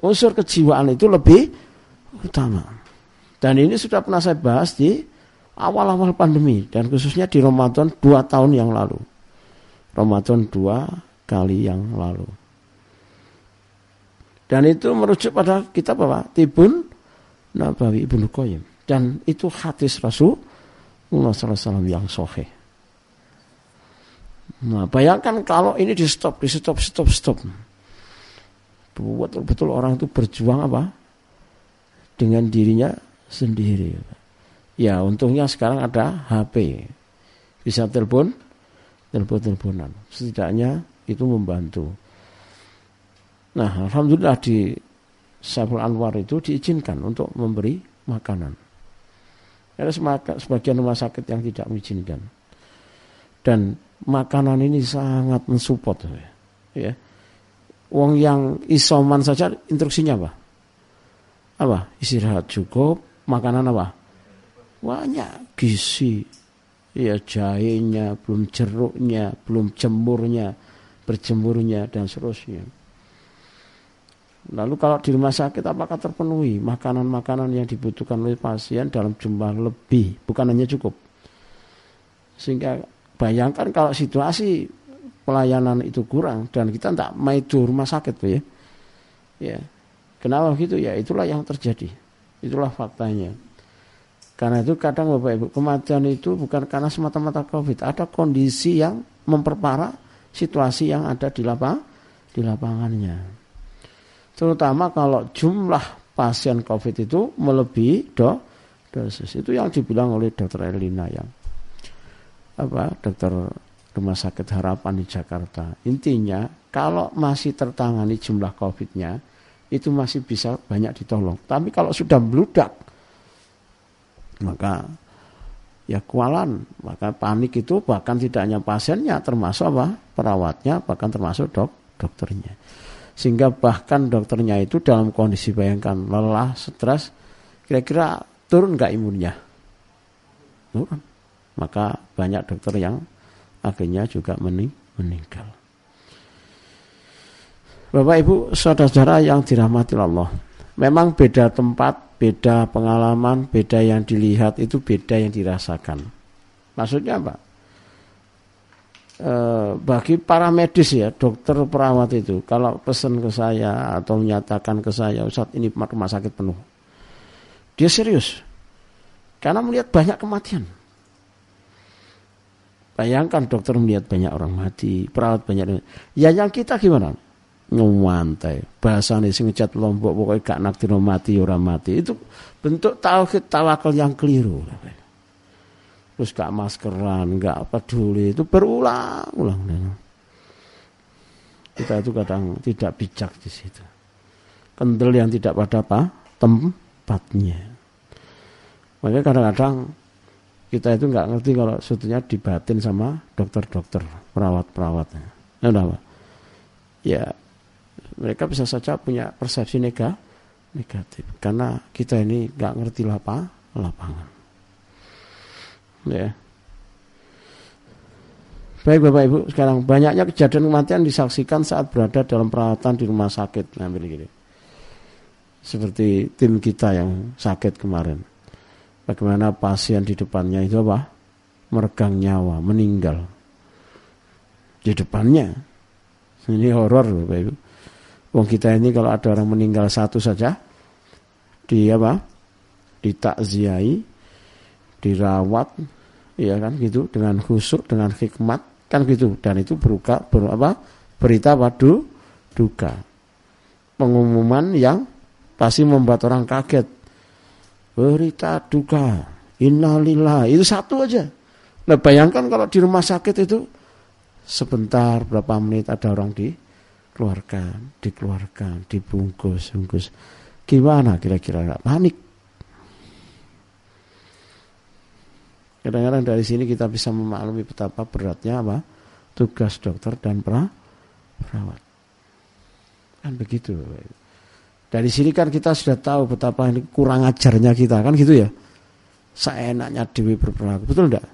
unsur kejiwaan itu lebih utama. Dan ini sudah pernah saya bahas di awal-awal pandemi dan khususnya di Ramadan dua tahun yang lalu. Ramadan dua kali yang lalu. Dan itu merujuk pada kitab apa? Tibun Nabawi Ibnu Qayyim. Dan itu hadis Rasulullah SAW yang sohe. Nah, bayangkan kalau ini di stop, di stop, stop, stop betul-betul orang itu berjuang apa dengan dirinya sendiri. Ya untungnya sekarang ada HP, bisa telepon, telepon-teleponan. Setidaknya itu membantu. Nah, alhamdulillah di Saiful Anwar itu diizinkan untuk memberi makanan. Ada sebagian rumah sakit yang tidak mengizinkan. Dan makanan ini sangat mensupport ya. Wong yang isoman saja instruksinya apa? Apa? Istirahat cukup, makanan apa? Banyak gizi. Ya jahenya, belum jeruknya, belum jemurnya, berjemurnya dan seterusnya. Lalu kalau di rumah sakit apakah terpenuhi makanan-makanan yang dibutuhkan oleh pasien dalam jumlah lebih, bukan hanya cukup. Sehingga bayangkan kalau situasi pelayanan itu kurang dan kita tidak maju rumah sakit ya. Ya. Kenapa begitu? Ya itulah yang terjadi. Itulah faktanya. Karena itu kadang Bapak Ibu, kematian itu bukan karena semata-mata Covid, ada kondisi yang memperparah situasi yang ada di lapang di lapangannya. Terutama kalau jumlah pasien Covid itu melebihi do, dosis. Itu yang dibilang oleh Dr. Elina yang apa Dr. Rumah Sakit Harapan di Jakarta. Intinya kalau masih tertangani jumlah COVID-nya itu masih bisa banyak ditolong. Tapi kalau sudah meludak maka ya kualan, maka panik itu bahkan tidak hanya pasiennya termasuk apa? perawatnya bahkan termasuk dok dokternya. Sehingga bahkan dokternya itu dalam kondisi bayangkan lelah, stres, kira-kira turun nggak imunnya? Turun. Maka banyak dokter yang akhirnya juga mening meninggal. Bapak Ibu saudara-saudara yang dirahmati Allah. Memang beda tempat, beda pengalaman, beda yang dilihat itu beda yang dirasakan. Maksudnya apa? E, bagi para medis ya, dokter perawat itu, kalau pesan ke saya atau menyatakan ke saya, saat ini rumah sakit penuh, dia serius, karena melihat banyak kematian. Bayangkan dokter melihat banyak orang mati, perawat banyak. Ya yang kita gimana? Ngewantai. Bahasa ini ngecat lombok pokoknya gak naktir mati orang mati. Itu bentuk tauhid tawakal yang keliru. terus gak maskeran, gak peduli itu berulang-ulang. Kita itu kadang tidak bijak di situ. Kendel yang tidak pada apa? Tempatnya. Makanya kadang-kadang kita itu nggak ngerti kalau sebetulnya dibatin sama dokter-dokter, perawat-perawat. Ya? Ya mereka bisa saja punya persepsi negatif negatif. Karena kita ini nggak ngerti lapa, lapangan. Ya. Baik bapak ibu sekarang banyaknya kejadian kematian disaksikan saat berada dalam perawatan di rumah sakit. Nah gini seperti tim kita yang sakit kemarin bagaimana pasien di depannya itu apa meregang nyawa meninggal di depannya ini horor bapak ibu Wong kita ini kalau ada orang meninggal satu saja di apa? Ditakziai, dirawat, ya kan gitu dengan khusuk, dengan hikmat kan gitu dan itu beruka ber, apa? berita wadu duka. Pengumuman yang pasti membuat orang kaget. Berita duka, innalillah, itu satu aja. Nah bayangkan kalau di rumah sakit itu sebentar berapa menit ada orang di dikeluarkan, dikeluarkan, dibungkus, bungkus. Gimana kira-kira nggak panik? Kadang-kadang dari sini kita bisa memaklumi betapa beratnya apa tugas dokter dan perawat. Kan begitu. Dari sini kan kita sudah tahu betapa ini kurang ajarnya kita kan gitu ya. Seenaknya Dewi berperilaku, betul enggak?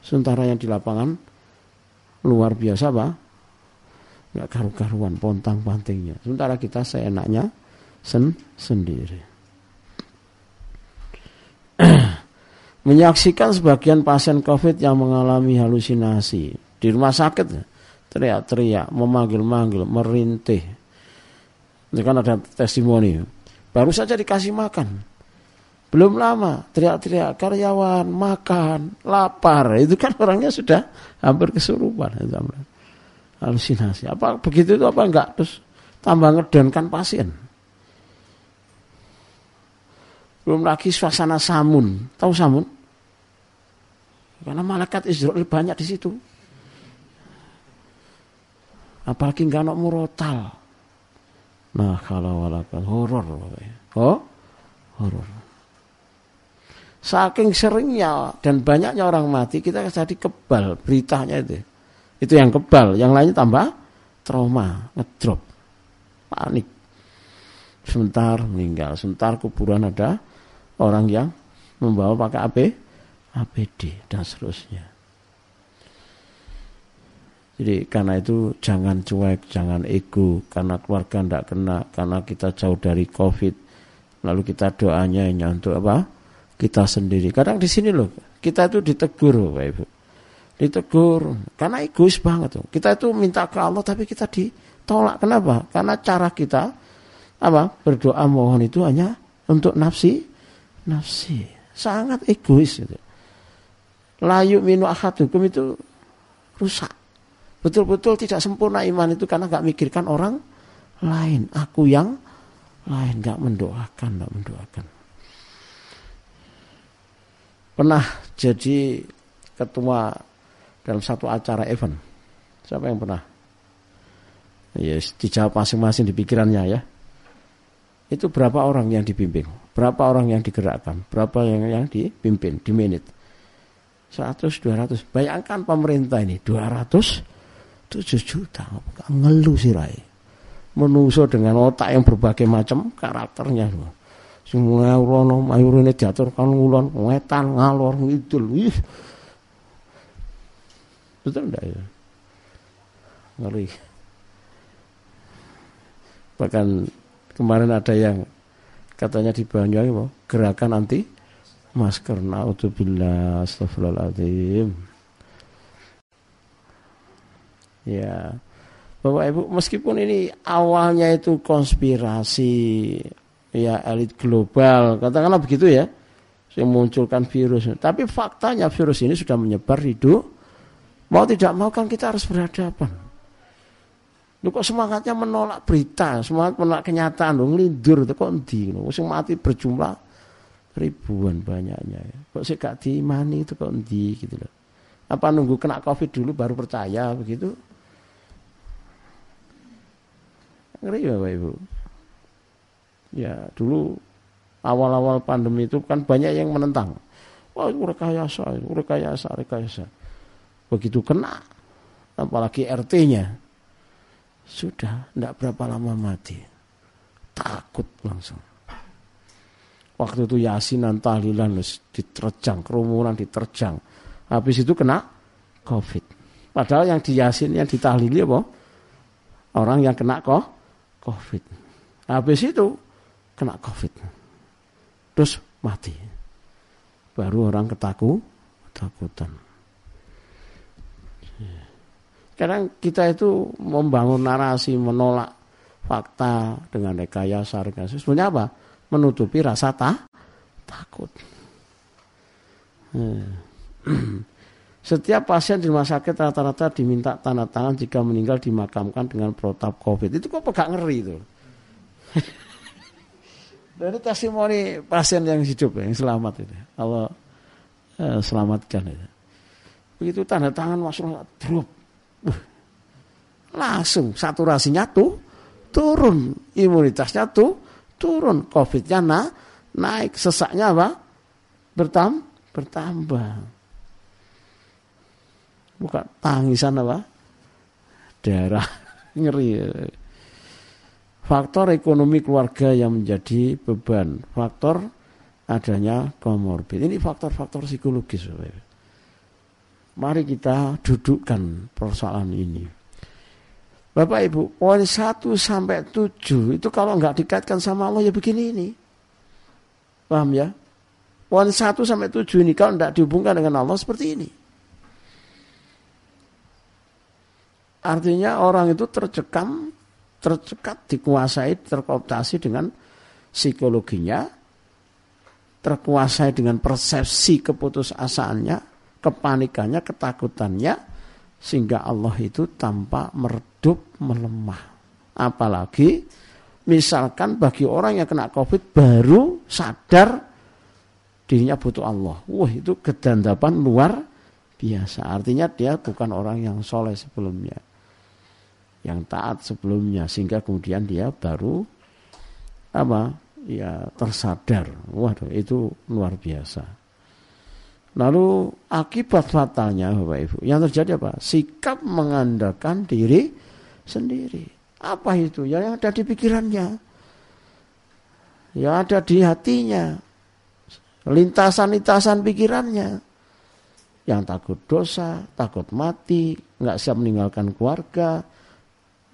Sementara yang di lapangan luar biasa pak. Nggak karu-karuan pontang pantingnya sementara kita seenaknya sen sendiri. Menyaksikan sebagian pasien covid yang mengalami halusinasi. Di rumah sakit teriak-teriak memanggil-manggil merintih itu kan ada testimoni baru saja dikasih makan belum lama teriak-teriak karyawan makan lapar itu kan orangnya sudah hampir kesurupan halusinasi. Apa begitu itu apa enggak? Terus tambah ngedonkan pasien. Belum lagi suasana samun. Tahu samun? Karena malaikat Israel banyak di situ. Apalagi enggak nak murotal. Nah kalau walaupun horor. Oh, horor. Saking seringnya dan banyaknya orang mati, kita jadi kebal beritanya itu. Itu yang kebal, yang lainnya tambah trauma, ngedrop, panik. Sebentar meninggal, sebentar kuburan ada orang yang membawa pakai AP, APD dan seterusnya. Jadi karena itu jangan cuek, jangan ego, karena keluarga tidak kena, karena kita jauh dari COVID, lalu kita doanya hanya untuk apa? Kita sendiri. Kadang di sini loh, kita itu ditegur, Pak Ibu ditegur karena egois banget tuh. Kita itu minta ke Allah tapi kita ditolak. Kenapa? Karena cara kita apa? Berdoa mohon itu hanya untuk nafsi nafsi. Sangat egois gitu. Layu minu ahadukum itu rusak. Betul-betul tidak sempurna iman itu karena nggak mikirkan orang lain. Aku yang lain nggak mendoakan, nggak mendoakan. Pernah jadi ketua dalam satu acara event. Siapa yang pernah? Ya, dijawab masing-masing di pikirannya ya. Itu berapa orang yang dibimbing? Berapa orang yang digerakkan? Berapa yang yang dipimpin di menit? 100, 200. Bayangkan pemerintah ini 200 7 juta. Ngeluh sih Rai. Menuso dengan otak yang berbagai macam karakternya. Semua urono mayurine diaturkan ngulon, ngetan, ngalor, ngidul. Wih, Betul enggak ya? Ngeri. Bahkan kemarin ada yang katanya di Banyuwangi gerakan anti masker. Naudzubillah, astagfirullahaladzim. Ya. Bapak Ibu, meskipun ini awalnya itu konspirasi ya elit global, katakanlah begitu ya, yang munculkan virus. Tapi faktanya virus ini sudah menyebar hidup Mau tidak mau kan kita harus berhadapan. Lu kok semangatnya menolak berita, semangat menolak kenyataan, lu ngelindur itu kok endi, sing mati berjumlah Ribuan banyaknya. Ya. Kok sih gak diimani itu kok di gitu loh. Apa nunggu kena covid dulu baru percaya begitu? Ngeri Bapak Ibu. Ya dulu awal-awal pandemi itu kan banyak yang menentang. Wah itu rekayasa, itu rekayasa, rekayasa. Begitu kena, apalagi RT-nya, sudah tidak berapa lama mati. Takut langsung. Waktu itu yasinan tahlilan diterjang, kerumunan diterjang. Habis itu kena COVID. Padahal yang di yasin, yang ditahlili apa? Orang yang kena kok COVID. Habis itu kena COVID. Terus mati. Baru orang ketaku, ketakutan. Kadang kita itu membangun narasi, menolak fakta dengan rekayasa, rekayasa. Sebenarnya apa? Menutupi rasa ta takut. Hmm. Setiap pasien di rumah sakit rata-rata diminta tanda tangan jika meninggal dimakamkan dengan protap COVID. Itu kok gak ngeri itu. Dan ini testimoni pasien yang hidup, yang selamat itu. Allah eh, selamatkan itu. Begitu tanda tangan masuk drop. Uh, langsung saturasinya tuh turun, imunitasnya tuh turun, COVID-nya na, naik, sesaknya apa? Bertam, bertambah bukan tangisan apa? Darah ngeri. Faktor ekonomi keluarga yang menjadi beban. Faktor adanya komorbid. Ini faktor-faktor psikologis mari kita dudukkan persoalan ini. Bapak Ibu, poin 1 sampai 7 itu kalau nggak dikaitkan sama Allah ya begini ini. Paham ya? Poin 1 sampai 7 ini kalau tidak dihubungkan dengan Allah seperti ini. Artinya orang itu tercekam, tercekat, dikuasai, terkooptasi dengan psikologinya, terkuasai dengan persepsi keputusasaannya, kepanikannya, ketakutannya, sehingga Allah itu tanpa meredup, melemah. Apalagi misalkan bagi orang yang kena COVID baru sadar dirinya butuh Allah. Wah itu kedandapan luar biasa. Artinya dia bukan orang yang soleh sebelumnya yang taat sebelumnya sehingga kemudian dia baru apa ya tersadar. Waduh itu luar biasa. Lalu akibat fatalnya Bapak Ibu yang terjadi apa? Sikap mengandalkan diri sendiri. Apa itu? Ya yang ada di pikirannya. Yang ada di hatinya. Lintasan-lintasan pikirannya. Yang takut dosa takut mati nggak siap meninggalkan keluarga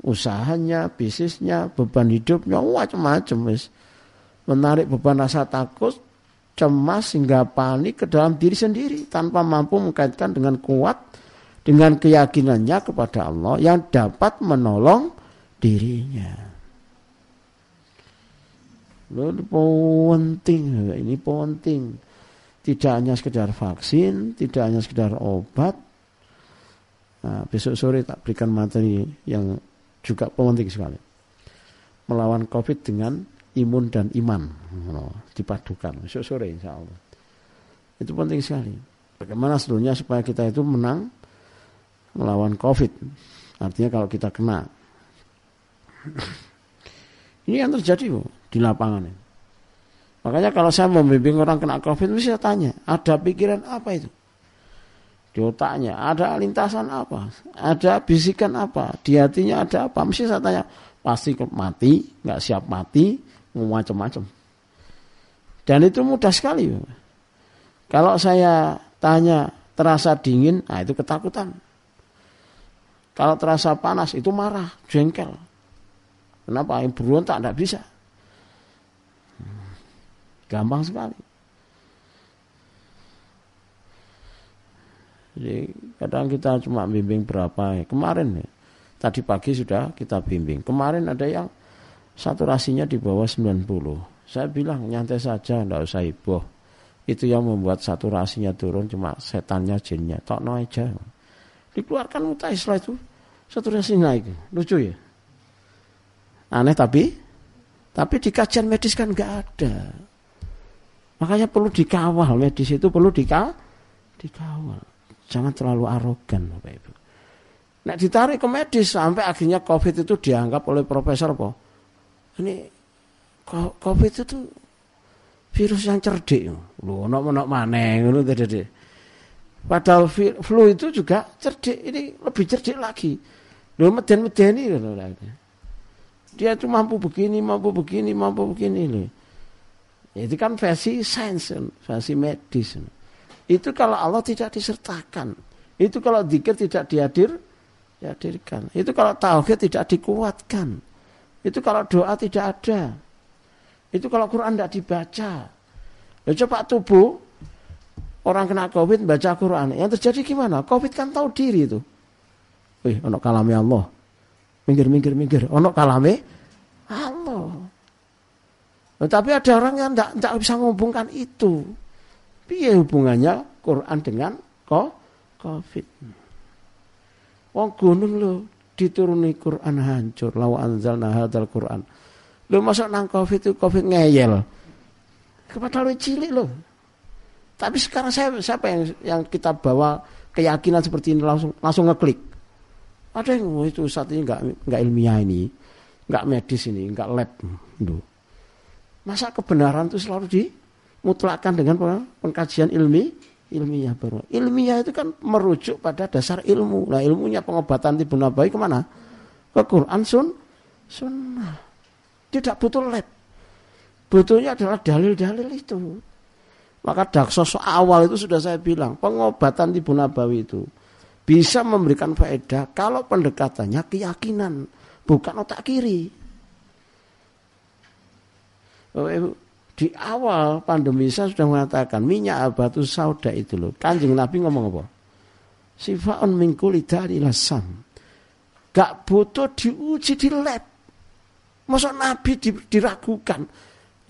usahanya, bisnisnya, beban hidupnya, macam-macam. Menarik beban rasa takut, cemas hingga panik ke dalam diri sendiri tanpa mampu mengkaitkan dengan kuat dengan keyakinannya kepada Allah yang dapat menolong dirinya. Ini penting, ini penting. Tidak hanya sekedar vaksin, tidak hanya sekedar obat. Nah, besok sore tak berikan materi yang juga penting sekali. Melawan COVID dengan imun dan iman dipadukan besok sore insya Allah. Itu penting sekali. Bagaimana seluruhnya supaya kita itu menang melawan COVID. Artinya kalau kita kena. Ini yang terjadi bu, di lapangan. Makanya kalau saya membimbing orang kena COVID, mesti saya tanya, ada pikiran apa itu? Di otaknya ada lintasan apa, ada bisikan apa, di hatinya ada apa. Mesti saya tanya, pasti mati, nggak siap mati, macam-macam. Dan itu mudah sekali. Kalau saya tanya terasa dingin, nah itu ketakutan. Kalau terasa panas itu marah, jengkel. Kenapa? Yang berontak tidak bisa. Gampang sekali. Jadi kadang kita cuma bimbing berapa ya. Kemarin ya, tadi pagi sudah kita bimbing. Kemarin ada yang saturasinya di bawah 90. Saya bilang nyantai saja, tidak usah iboh. Itu yang membuat saturasinya turun cuma setannya jinnya. Tok no aja. Dikeluarkan mutai setelah itu saturasi naik. Lucu ya. Aneh tapi tapi di kajian medis kan nggak ada. Makanya perlu dikawal, medis itu perlu dikawal. dikawal. Jangan terlalu arogan Bapak Ibu. Nah ditarik ke medis sampai akhirnya COVID itu dianggap oleh profesor apa? Ini COVID itu virus yang cerdik. Lu ono ono maneh ngono tadi. Padahal flu itu juga cerdik, ini lebih cerdik lagi. Lu meden-medeni gitu Dia itu mampu begini, mampu begini, mampu begini loh. Itu kan versi sains, versi medis. Itu kalau Allah tidak disertakan. Itu kalau zikir tidak dihadir, dihadirkan. Itu kalau tauhid tidak dikuatkan. Itu kalau doa tidak ada. Itu kalau Quran tidak dibaca. Ya coba tubuh orang kena COVID baca Quran. Yang terjadi gimana? COVID kan tahu diri itu. Wih, ono kalame Allah. Minggir, minggir, minggir. Ono kalame Allah. Tapi ada orang yang tidak bisa menghubungkan itu. Piye hubungannya Quran dengan COVID? Wong gunung lo dituruni Quran hancur. Lawa anzalna hadzal Quran. Lo masuk nang Covid itu Covid ngeyel. Kepada lo cilik lo. Tapi sekarang saya siapa yang yang kita bawa keyakinan seperti ini langsung langsung ngeklik. Ada yang oh, itu saat ini nggak nggak ilmiah ini, nggak medis ini, nggak lab. Duh. Masa kebenaran itu selalu dimutlakan dengan pengkajian ilmi ilmiah baru. Ilmiah itu kan merujuk pada dasar ilmu. Nah ilmunya pengobatan tibu nabawi ke mana? Ke Quran sun, sunnah. Tidak butuh lab. Butuhnya adalah dalil-dalil itu. Maka daksos awal itu sudah saya bilang, pengobatan tibu nabawi itu bisa memberikan faedah kalau pendekatannya keyakinan, bukan otak kiri. Di awal pandemi saya sudah mengatakan minyak abatu sauda itu loh. Kanjeng Nabi ngomong apa? Sifaun mingkuli dari lasam. Gak butuh diuji di lab. Masa Nabi diragukan.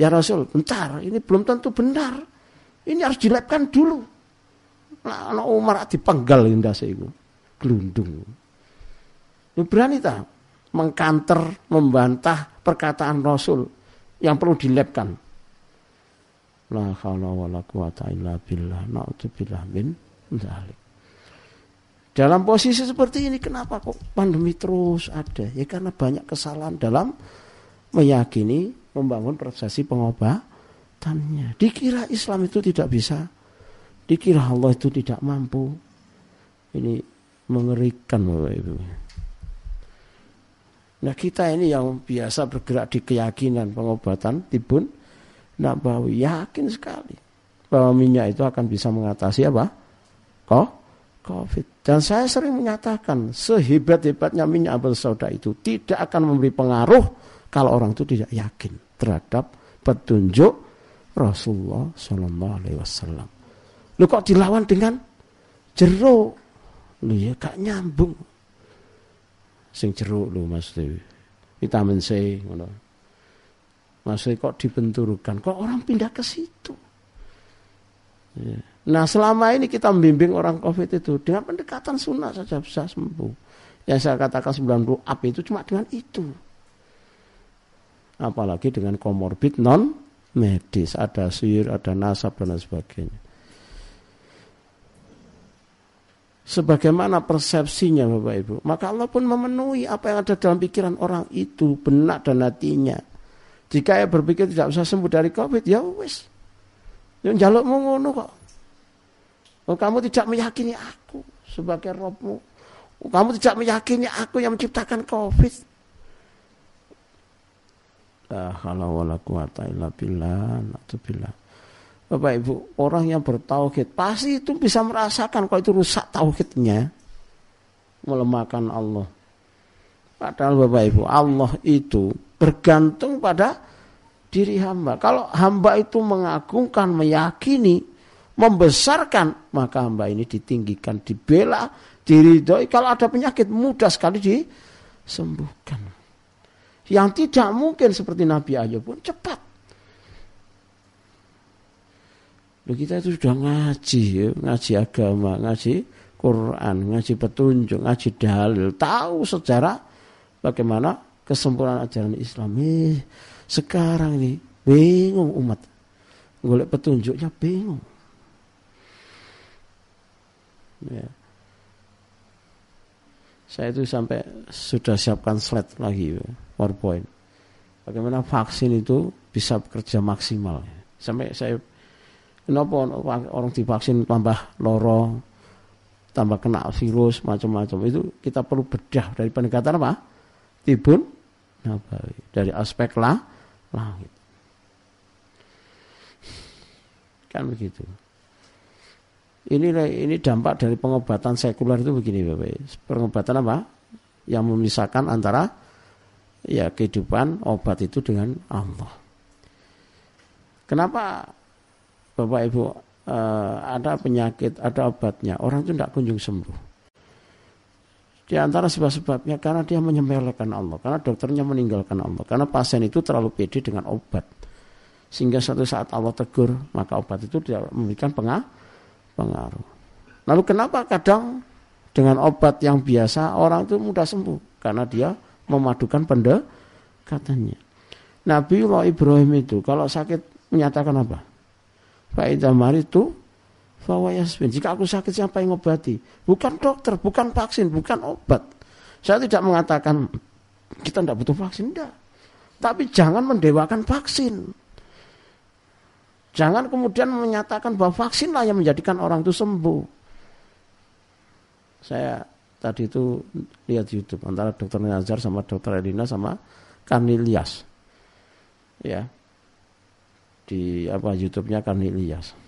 Ya Rasul, bentar, ini belum tentu benar. Ini harus dilabkan dulu. Nah, anak Umar dipenggal indah itu. Gelundung. Ini berani tak mengkanter, membantah perkataan Rasul yang perlu dilabkan. La haula wala quwata illa billah. Na'udzubillah min dzalik. Dalam posisi seperti ini kenapa kok pandemi terus ada? Ya karena banyak kesalahan dalam meyakini membangun prosesi pengobatannya. Dikira Islam itu tidak bisa. Dikira Allah itu tidak mampu. Ini mengerikan Bapak Ibu. Nah kita ini yang biasa bergerak di keyakinan pengobatan tibun Nabawi yakin sekali bahwa minyak itu akan bisa mengatasi apa? Kok? Covid. Dan saya sering menyatakan sehebat-hebatnya minyak sauda itu tidak akan memberi pengaruh kalau orang itu tidak yakin terhadap petunjuk Rasulullah Shallallahu Alaihi Wasallam. Lu kok dilawan dengan jeruk? Lu ya gak nyambung. Sing jeruk lu Mas Dewi. Vitamin C ngono. Maksudnya kok dibenturkan, kok orang pindah ke situ. Ya. Nah selama ini kita membimbing orang COVID itu dengan pendekatan sunnah saja bisa sembuh. Yang saya katakan 90 up itu cuma dengan itu. Apalagi dengan komorbid non medis, ada sihir, ada nasab dan lain sebagainya. Sebagaimana persepsinya Bapak Ibu, maka Allah pun memenuhi apa yang ada dalam pikiran orang itu, benak dan hatinya. Jika ia berpikir tidak bisa sembuh dari COVID, ya wis. Yang jalukmu ngono kok. Oh, kamu tidak meyakini aku sebagai Robmu. Oh, kamu tidak meyakini aku yang menciptakan COVID. La haula wala quwata illa. Bapak Ibu, orang yang bertauhid pasti itu bisa merasakan kalau itu rusak tauhidnya. Melemahkan Allah. Padahal Bapak Ibu, Allah itu bergantung pada diri hamba. Kalau hamba itu mengagungkan, meyakini, membesarkan, maka hamba ini ditinggikan, dibela, diridhoi. Kalau ada penyakit mudah sekali disembuhkan. Yang tidak mungkin seperti Nabi Ayub pun cepat. Loh, kita itu sudah ngaji, ya, ngaji agama, ngaji Quran, ngaji petunjuk, ngaji dalil, tahu sejarah bagaimana kesempurnaan ajaran Islam. Eh, sekarang ini bingung umat. golek petunjuknya bingung. Ya. Saya itu sampai sudah siapkan slide lagi PowerPoint. Bagaimana vaksin itu bisa bekerja maksimal. Sampai saya kenapa orang divaksin tambah loro, tambah kena virus macam-macam itu kita perlu bedah dari pendekatan apa? Tibun nabawi dari aspek lah langit. Kan begitu. Ini ini dampak dari pengobatan sekuler itu begini Bapak. Pengobatan apa? Yang memisahkan antara ya kehidupan obat itu dengan Allah. Kenapa Bapak Ibu uh, ada penyakit, ada obatnya, orang itu tidak kunjung sembuh. Di antara sebab-sebabnya karena dia menyembelihkan Allah, karena dokternya meninggalkan Allah, karena pasien itu terlalu pede dengan obat. Sehingga suatu saat Allah tegur, maka obat itu tidak memberikan pengaruh. Lalu kenapa kadang dengan obat yang biasa orang itu mudah sembuh? Karena dia memadukan pendekatannya. Nabi Allah Ibrahim itu kalau sakit menyatakan apa? Faidah itu Fawayasbin. Jika aku sakit siapa yang ngobati? Bukan dokter, bukan vaksin, bukan obat. Saya tidak mengatakan kita tidak butuh vaksin, tidak. Tapi jangan mendewakan vaksin. Jangan kemudian menyatakan bahwa vaksinlah yang menjadikan orang itu sembuh. Saya tadi itu lihat YouTube antara dokter Nazar sama dokter Edina sama Karnilias. Ya. Di apa YouTube-nya Karnilias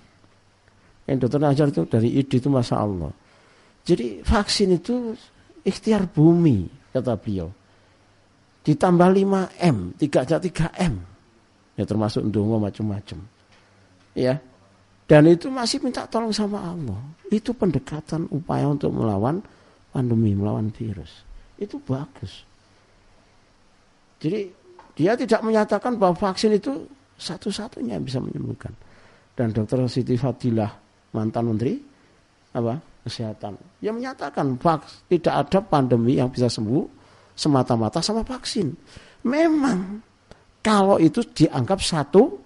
yang dokter Najar itu dari ide itu masa Allah. Jadi vaksin itu ikhtiar bumi kata beliau. Ditambah 5 M, 3 3 M. Ya termasuk ndonga macam-macam. Ya. Dan itu masih minta tolong sama Allah. Itu pendekatan upaya untuk melawan pandemi, melawan virus. Itu bagus. Jadi dia tidak menyatakan bahwa vaksin itu satu-satunya yang bisa menyembuhkan. Dan dokter Siti Fadilah mantan menteri apa kesehatan yang menyatakan vaks, tidak ada pandemi yang bisa sembuh semata-mata sama vaksin. Memang kalau itu dianggap satu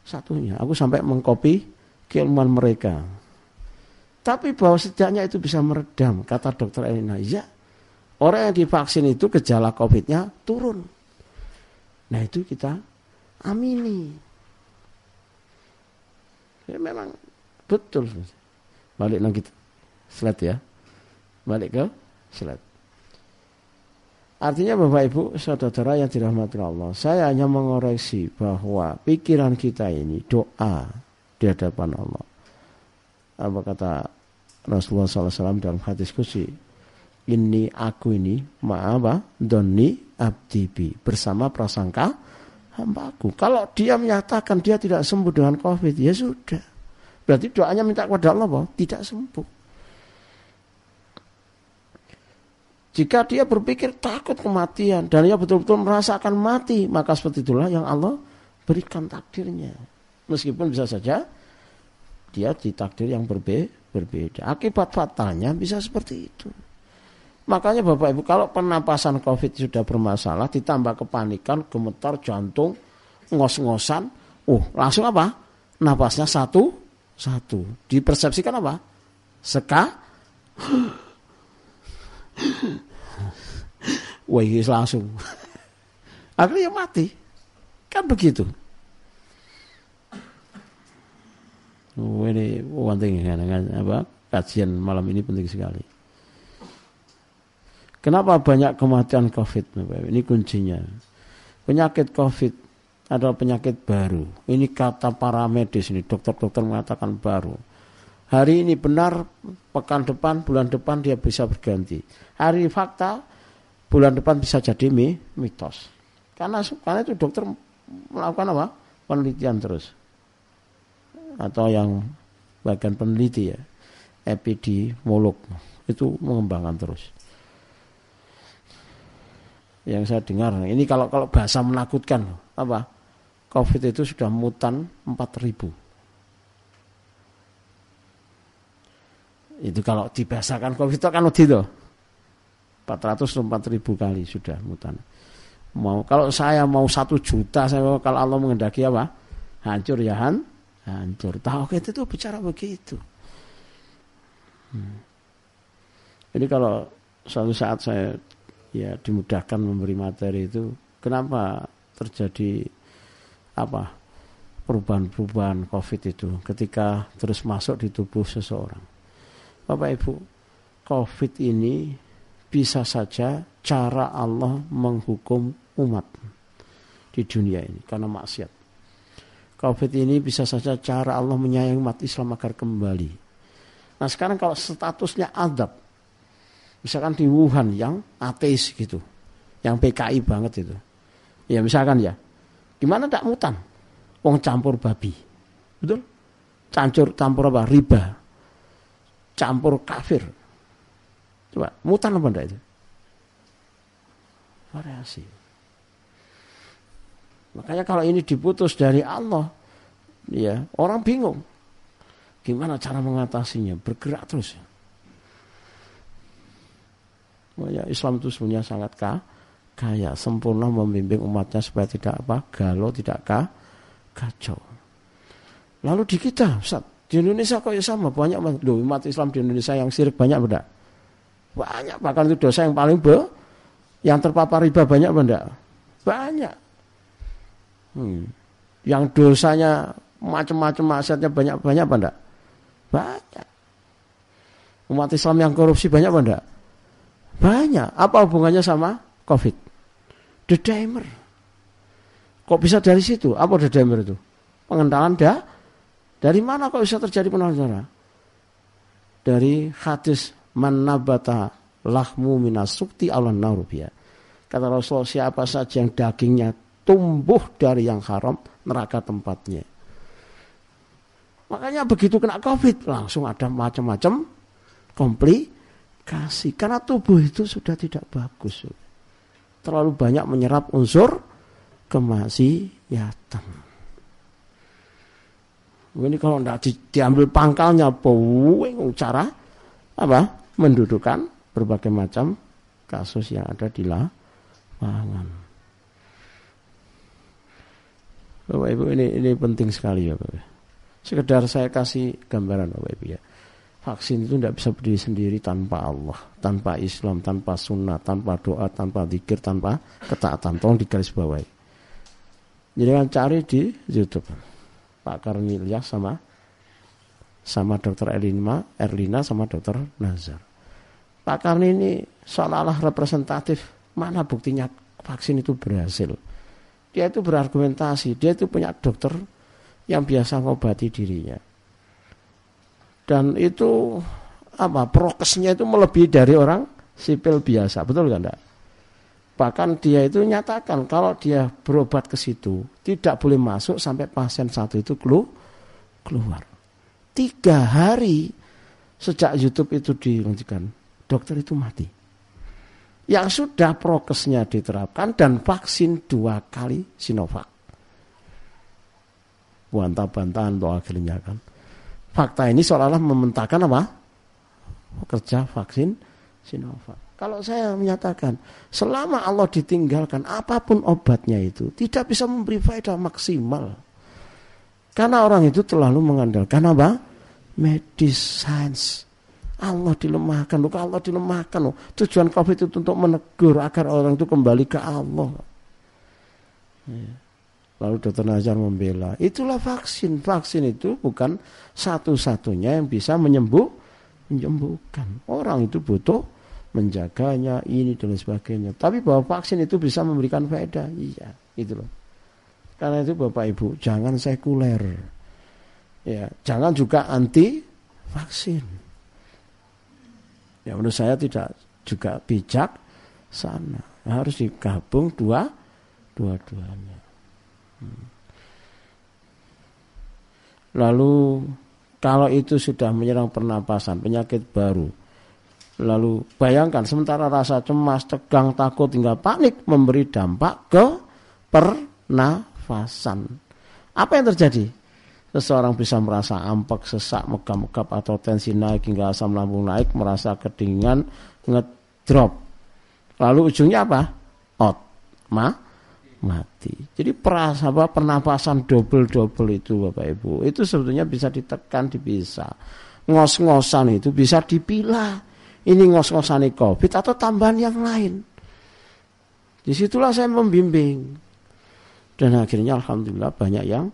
satunya, aku sampai mengkopi keilmuan mereka. Tapi bahwa setidaknya itu bisa meredam, kata dokter Elina, ya orang yang divaksin itu gejala COVID-nya turun. Nah itu kita amini. Ya, memang Betul. Balik lagi slide ya. Balik ke slide. Artinya Bapak Ibu saudara yang dirahmati Allah, saya hanya mengoreksi bahwa pikiran kita ini doa di hadapan Allah. Apa kata Rasulullah SAW dalam hadis kursi, ini aku ini maaf doni abdibi bersama prasangka hambaku. Kalau dia menyatakan dia tidak sembuh dengan COVID, ya sudah. Berarti doanya minta kepada Allah bahwa tidak sembuh. Jika dia berpikir takut kematian dan dia betul-betul merasakan mati, maka seperti itulah yang Allah berikan takdirnya. Meskipun bisa saja dia ditakdir yang berbe berbeda. Akibat fatalnya bisa seperti itu. Makanya Bapak Ibu kalau pernapasan COVID sudah bermasalah ditambah kepanikan, gemetar jantung, ngos-ngosan, uh langsung apa? Napasnya satu, satu. Dipersepsikan apa? Seka. Wah, langsung. Akhirnya mati. Kan begitu. Oh, ini penting kan, apa kajian malam ini penting sekali. Kenapa banyak kematian COVID? Ini kuncinya. Penyakit COVID adalah penyakit baru. Ini kata para medis ini, dokter-dokter mengatakan baru. Hari ini benar, pekan depan, bulan depan dia bisa berganti. Hari fakta, bulan depan bisa jadi mitos. Karena karena itu dokter melakukan apa? Penelitian terus. Atau yang bagian peneliti ya, epidemiolog itu mengembangkan terus. Yang saya dengar, ini kalau kalau bahasa menakutkan apa? COVID itu sudah mutan 4000. Itu kalau dibahasakan COVID itu kan itu. 400 ribu kali sudah mutan. Mau kalau saya mau satu juta saya mau, kalau Allah mengendaki apa? Hancur ya han, hancur. Tauhid itu bicara begitu. Hmm. Jadi kalau suatu saat saya ya dimudahkan memberi materi itu, kenapa terjadi apa perubahan-perubahan COVID itu ketika terus masuk di tubuh seseorang. Bapak Ibu, COVID ini bisa saja cara Allah menghukum umat di dunia ini karena maksiat. COVID ini bisa saja cara Allah menyayangi umat Islam agar kembali. Nah sekarang kalau statusnya adab, misalkan di Wuhan yang ateis gitu, yang PKI banget itu, ya misalkan ya, gimana tidak mutan? Wong campur babi, betul? Campur campur apa? Riba, campur kafir. Coba mutan apa enggak itu? Variasi. Makanya kalau ini diputus dari Allah, ya orang bingung. Gimana cara mengatasinya? Bergerak terus. Ya, Islam itu sebenarnya sangat kaya, sempurna membimbing umatnya supaya tidak apa, galau, tidak kah, kacau. Lalu di kita, Ustaz, di Indonesia kok ya sama banyak loh umat Islam di Indonesia yang sirik banyak benda. Banyak bahkan itu dosa yang paling be yang terpapar riba banyak benda. Banyak. Hmm. Yang dosanya macam-macam maksiatnya banyak-banyak apa enggak? Banyak. Umat Islam yang korupsi banyak enggak? Banyak. Apa hubungannya sama Covid? The Dimer. Kok bisa dari situ? Apa The Dimer itu? Pengentalan dah. Dari mana kok bisa terjadi penolakan Dari hadis manabata lahmu minas sukti Allah narubia. Kata Rasulullah siapa saja yang dagingnya tumbuh dari yang haram, neraka tempatnya. Makanya begitu kena COVID langsung ada macam-macam komplikasi karena tubuh itu sudah tidak bagus. Terlalu banyak menyerap unsur kemaksiatan. Ini kalau tidak di, diambil pangkalnya, puing cara apa? Mendudukan berbagai macam kasus yang ada di lapangan. Bapak Ibu ini ini penting sekali ya Bapak. Sekedar saya kasih gambaran Bapak Ibu ya. Vaksin itu tidak bisa berdiri sendiri tanpa Allah, tanpa Islam, tanpa sunnah, tanpa doa, tanpa zikir, tanpa ketaatan. Tolong digaris bawahi. Jadi kan cari di YouTube. Pak Karni sama sama dokter Erlina, Erlina sama dokter Nazar. Pak Karni ini seolah-olah representatif mana buktinya vaksin itu berhasil dia itu berargumentasi, dia itu punya dokter yang biasa ngobati dirinya. Dan itu apa prokesnya itu melebihi dari orang sipil biasa, betul kan enggak? Bahkan dia itu nyatakan kalau dia berobat ke situ tidak boleh masuk sampai pasien satu itu keluar. Tiga hari sejak YouTube itu diluncurkan, dokter itu mati yang sudah prokesnya diterapkan dan vaksin dua kali Sinovac. Bantah-bantahan untuk akhirnya kan. Fakta ini seolah-olah mementahkan apa? Kerja vaksin Sinovac. Kalau saya menyatakan, selama Allah ditinggalkan, apa pun obatnya itu tidak bisa memberi faedah maksimal. Karena orang itu terlalu mengandalkan apa? Medis, science. Allah dilemahkan, loh, Allah dilemahkan. Loh. Tujuan COVID itu untuk menegur agar orang itu kembali ke Allah. Ya. Lalu dokter Nazar membela, itulah vaksin. Vaksin itu bukan satu-satunya yang bisa menyembuh, menyembuhkan. Orang itu butuh menjaganya, ini dan sebagainya. Tapi bahwa vaksin itu bisa memberikan faedah, iya, itu loh. Karena itu Bapak Ibu, jangan sekuler. Ya, jangan juga anti vaksin. Ya menurut saya tidak juga bijak sana. Harus digabung dua dua-duanya. Hmm. Lalu kalau itu sudah menyerang pernapasan, penyakit baru. Lalu bayangkan sementara rasa cemas, tegang, takut hingga panik memberi dampak ke pernafasan. Apa yang terjadi? Seseorang bisa merasa ampak, sesak, megap-megap atau tensi naik hingga asam lambung naik, merasa kedinginan, ngedrop. Lalu ujungnya apa? Out. Ma? Mati. Jadi perasa apa pernapasan double-double itu Bapak Ibu, itu sebetulnya bisa ditekan, dipisah. Ngos-ngosan itu bisa dipilah. Ini ngos-ngosan COVID atau tambahan yang lain. Di situlah saya membimbing. Dan akhirnya Alhamdulillah banyak yang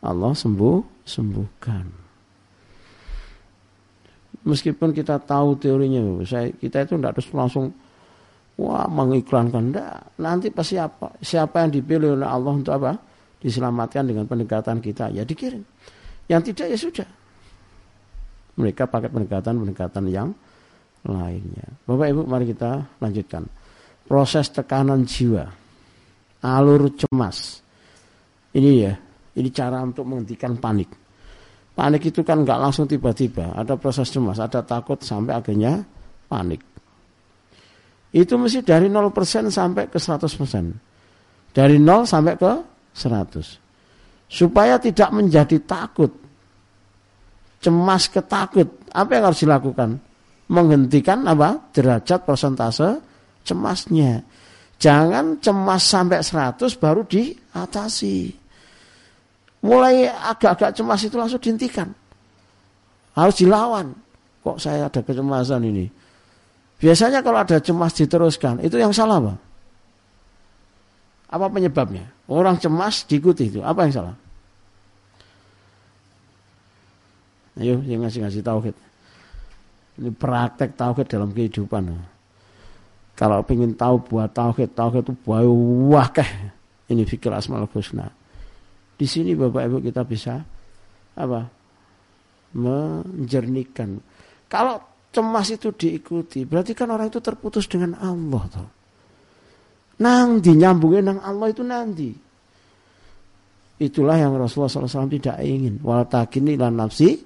Allah sembuh, sembuhkan. Meskipun kita tahu teorinya, saya kita itu tidak harus langsung Wah mengiklankan enggak. Nanti pasti apa? Siapa yang dipilih oleh Allah untuk apa? Diselamatkan dengan pendekatan kita. Ya dikirim. Yang tidak ya sudah. Mereka pakai pendekatan-pendekatan yang lainnya. Bapak Ibu mari kita lanjutkan. Proses tekanan jiwa. Alur cemas. Ini ya. Ini cara untuk menghentikan panik. Panik itu kan nggak langsung tiba-tiba. Ada proses cemas, ada takut sampai akhirnya panik itu mesti dari 0% sampai ke 100%. Dari 0 sampai ke 100. Supaya tidak menjadi takut. Cemas ketakut. Apa yang harus dilakukan? Menghentikan apa? Derajat persentase cemasnya. Jangan cemas sampai 100 baru diatasi. Mulai agak-agak cemas itu langsung dihentikan. Harus dilawan. Kok saya ada kecemasan ini? Biasanya kalau ada cemas diteruskan, itu yang salah apa? Apa penyebabnya? Orang cemas diikuti itu, apa yang salah? Ayo, yang ngasih-ngasih tauhid. Ini praktek tauhid dalam kehidupan. Kalau ingin tahu buat tauhid, tauhid itu buah keh. Ini fikir asmaul husna. Di sini Bapak Ibu kita bisa apa? Menjernihkan. Kalau cemas itu diikuti, berarti kan orang itu terputus dengan Allah toh. Nanti nyambungin dengan Allah itu nanti. Itulah yang Rasulullah SAW tidak ingin. Wal takini lan nafsi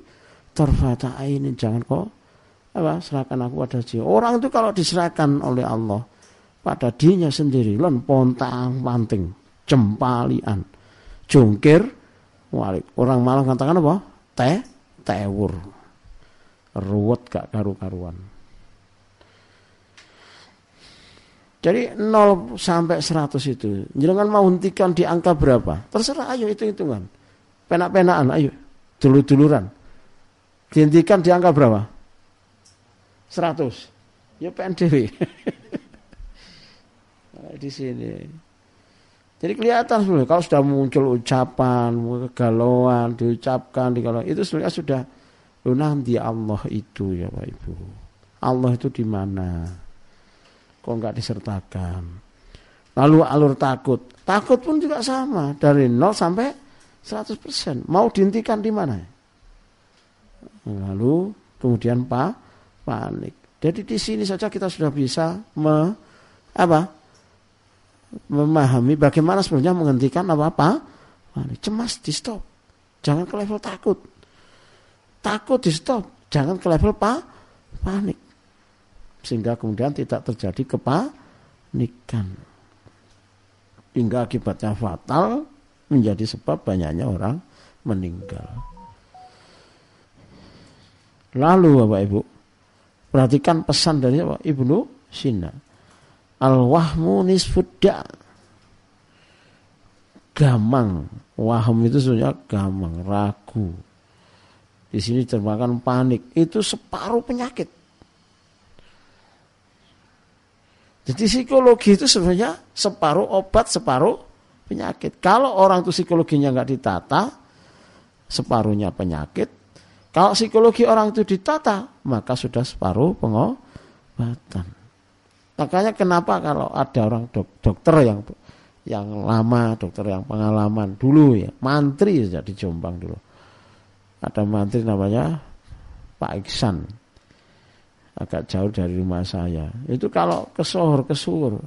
terfata ini jangan kok apa serahkan aku pada jiwa. Orang itu kalau diserahkan oleh Allah pada dirinya sendiri, lan pontang panting, cempalian, jungkir, walik. Orang malah katakan apa? Teh, tewur ruwet gak karu-karuan. Jadi 0 sampai 100 itu. Jangan mau hentikan di angka berapa. Terserah ayo hitung-hitungan. Penak-penaan ayo. Dulu-duluran. Dihentikan di angka berapa? 100. Ya PNDW. di sini. Jadi kelihatan sebenarnya kalau sudah muncul ucapan, kegalauan, diucapkan, digalauan, itu sebenarnya sudah Lu nanti Allah itu ya Pak Ibu. Allah itu di mana? Kok nggak disertakan? Lalu alur takut. Takut pun juga sama. Dari 0 sampai 100%. Mau dihentikan di mana? Lalu kemudian pa, panik. Jadi di sini saja kita sudah bisa me, apa? memahami bagaimana sebenarnya menghentikan apa apa panik. Cemas di stop. Jangan ke level takut. Takut di stop, jangan ke level pa, panik. Sehingga kemudian tidak terjadi kepanikan. Hingga akibatnya fatal menjadi sebab banyaknya orang meninggal. Lalu Bapak Ibu, perhatikan pesan dari apa? Ibnu Sina. Al-wahmu nisfudda. Gamang. Waham itu sebenarnya gamang, ragu. Di sini termakan panik. Itu separuh penyakit. Jadi psikologi itu sebenarnya separuh obat, separuh penyakit. Kalau orang itu psikologinya nggak ditata, separuhnya penyakit. Kalau psikologi orang itu ditata, maka sudah separuh pengobatan. Makanya kenapa kalau ada orang dok, dokter yang yang lama, dokter yang pengalaman dulu ya, mantri saja di Jombang dulu ada mantri namanya Pak Iksan. Agak jauh dari rumah saya. Itu kalau ke Sohor ke Sur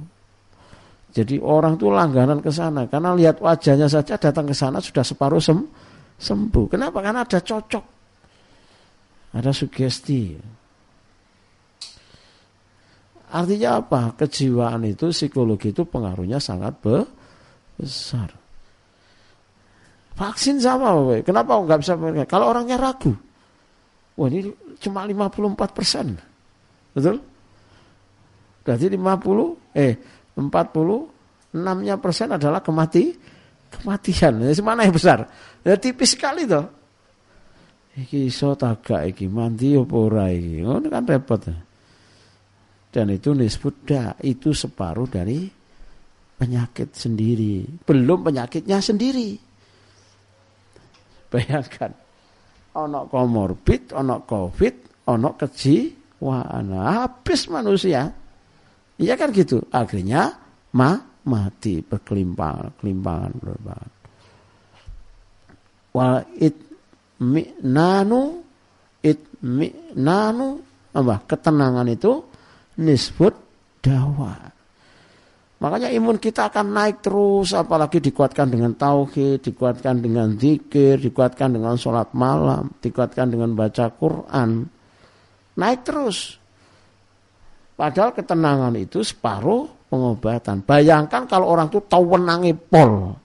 jadi orang tuh langganan ke sana. Karena lihat wajahnya saja datang ke sana sudah separuh sem sembuh. Kenapa? Karena ada cocok. Ada sugesti. Artinya apa? Kejiwaan itu psikologi itu pengaruhnya sangat besar Vaksin sama, Bapak. Kenapa nggak bisa Kalau orangnya ragu. Wah ini cuma 54 persen. Betul? Berarti 50, eh 40 enamnya persen adalah kemati, kematian. Jadi mana yang besar? Ya tipis sekali toh. Iki iso tagak iki mandi apa ora iki. Ngono kan repot. Dan itu disebut da, itu separuh dari penyakit sendiri. Belum penyakitnya sendiri. Bayangkan. Ono komorbid, ono covid, ono kejiwaan. Habis manusia. Iya kan gitu. Akhirnya ma mati berkelimpangan, kelimpangan, berkelimpangan. Wal it mi nanu it mi nanu apa ketenangan itu nisbut dawa Makanya imun kita akan naik terus, apalagi dikuatkan dengan tauhid, dikuatkan dengan zikir, dikuatkan dengan sholat malam, dikuatkan dengan baca Quran. Naik terus. Padahal ketenangan itu separuh pengobatan. Bayangkan kalau orang itu tahu wenangi pol.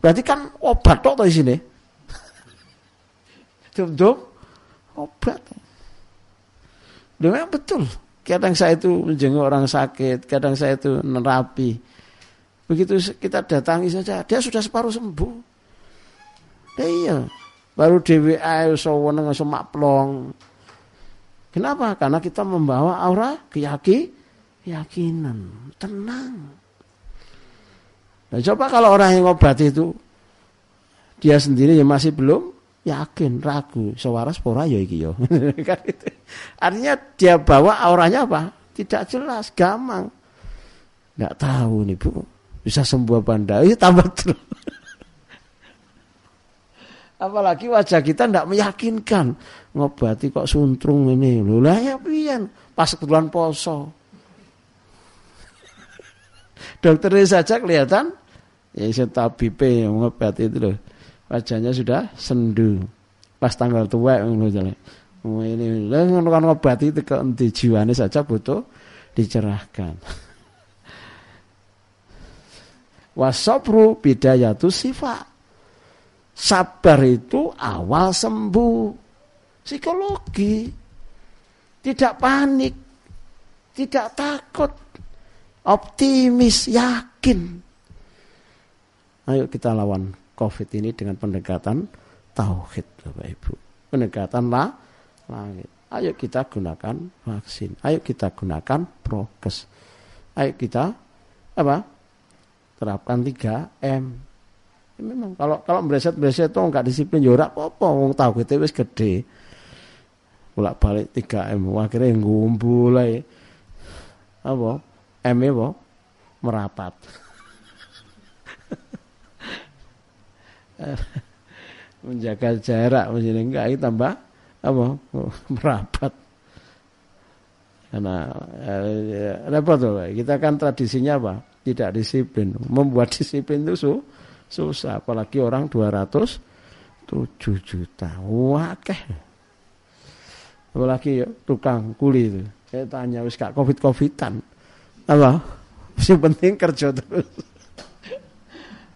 Berarti kan obat kok di sini. Dum-dum obat. Memang betul. Kadang saya itu menjenguk orang sakit, kadang saya itu nerapi. Begitu kita datangi saja, dia sudah separuh sembuh. Ya iya, baru DWA sewenang semaplong. Kenapa? Karena kita membawa aura keyaki, keyakinan, tenang. Nah, coba kalau orang yang obat itu dia sendiri yang masih belum yakin ragu. Sewaras pora ya iki yo kan itu. artinya dia bawa auranya apa? Tidak jelas gampang. Nggak tahu nih bu. Bisa sembuh enggak itu tambah terus. Apalagi wajah kita tidak meyakinkan. Ngobati kok suntrung ini. Lho lah ya pian? Pas kebetulan poso. Dokternya saja kelihatan ya saya yang ngobati itu loh wajahnya sudah sendu. Pas tanggal tua ngono oh, ini. Ngono kan ngobati ke endi jiwane saja butuh dicerahkan. Wasabru bidayatu sifat sabar itu awal sembuh. Psikologi. Tidak panik. Tidak takut. Optimis yakin. Ayo kita lawan COVID ini dengan pendekatan tauhid Bapak Ibu. Pendekatan lah langit. Ayo kita gunakan vaksin. Ayo kita gunakan prokes. Ayo kita apa? Terapkan 3M. Ya, memang kalau kalau bereset-bereset itu enggak disiplin ya ora apa-apa wong tauhid wis gede. Bolak-balik 3M akhirnya ngumpul ae. Apa? M apa? Merapat. menjaga jarak mesti enggak itu tambah apa merapat. Karena eh, repot tuh kita kan tradisinya apa? Tidak disiplin. Membuat disiplin itu su, susah. Apalagi orang 207 juta. Wakeh. Apalagi ya, tukang kuli itu. Saya tanya wis kak covid covidan apa? Yang penting kerja terus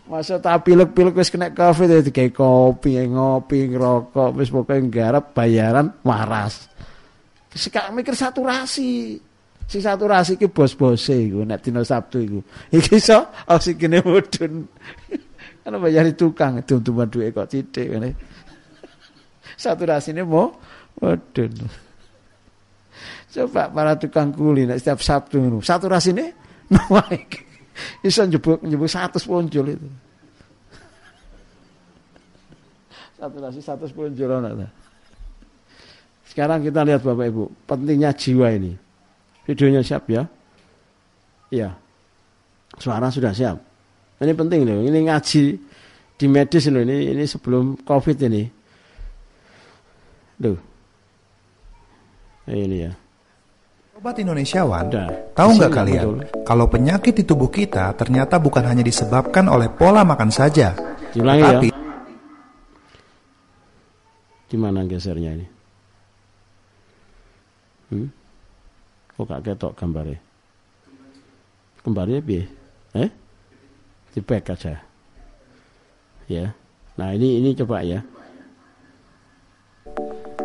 Masa tak pilek-pilek wis kena covid ya digawe kopi, ngopi, ngerokok, wis pokoke nggarap bayaran waras. Sekak mikir saturasi. Si saturasi ki bos-bose iku nek dina Sabtu iku. Iki iso oksigene mudun. Kan bayari tukang dum-duman duwe kok sithik ngene. Saturasine mau mudun. Coba para tukang kuli nek setiap Sabtu ngono. Saturasine naik. Iso njebuk njebuk 100 ponjol itu. Satu nasi satu ponjol ana. Sekarang kita lihat Bapak Ibu, pentingnya jiwa ini. Videonya siap ya? Iya. Suara sudah siap. Ini penting loh, ini ngaji di medis loh, ini ini sebelum Covid ini. Duh. Ini ya. Sobat Indonesiawan, tahu nggak kalian betul. kalau penyakit di tubuh kita ternyata bukan hanya disebabkan oleh pola makan saja, Diulangi ya. tapi ya. Gimana gesernya ini? Hmm? Kok gak ketok gambarnya? Gambarnya bi? Eh? Di back aja. Ya. Nah ini ini coba ya.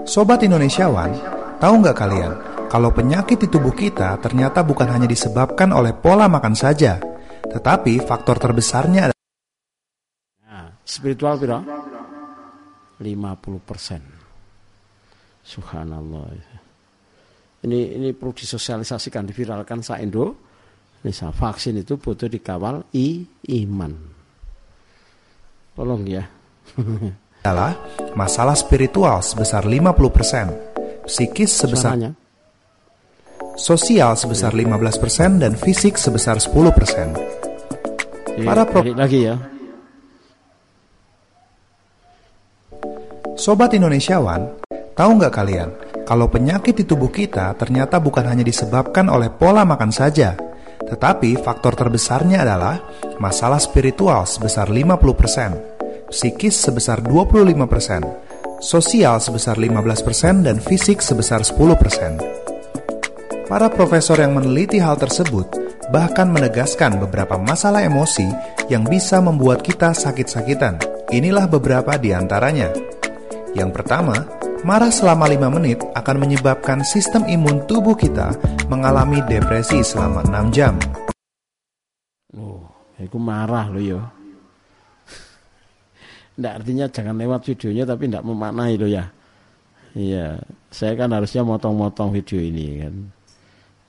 Sobat Indonesiawan, tahu nggak kalian kalau penyakit di tubuh kita ternyata bukan hanya disebabkan oleh pola makan saja, Tetapi faktor terbesarnya adalah nah, spiritual piro? 50 persen. Subhanallah. Ini ini perlu disosialisasikan, diviralkan sa Indo. Misal vaksin itu butuh dikawal i iman. Tolong ya. adalah masalah spiritual sebesar 50%, psikis sebesar Suaranya. Sosial sebesar 15% dan fisik sebesar 10%. Para pro lagi ya. Sobat Indonesiawan, tahu nggak kalian kalau penyakit di tubuh kita ternyata bukan hanya disebabkan oleh pola makan saja, tetapi faktor terbesarnya adalah masalah spiritual sebesar 50%, psikis sebesar 25%, sosial sebesar 15%, dan fisik sebesar 10%. Para profesor yang meneliti hal tersebut bahkan menegaskan beberapa masalah emosi yang bisa membuat kita sakit-sakitan. Inilah beberapa di antaranya. Yang pertama, marah selama 5 menit akan menyebabkan sistem imun tubuh kita mengalami depresi selama 6 jam. Oh, aku marah loh ya. Tidak artinya jangan lewat videonya tapi tidak memaknai loh ya. Iya, saya kan harusnya motong-motong video ini kan.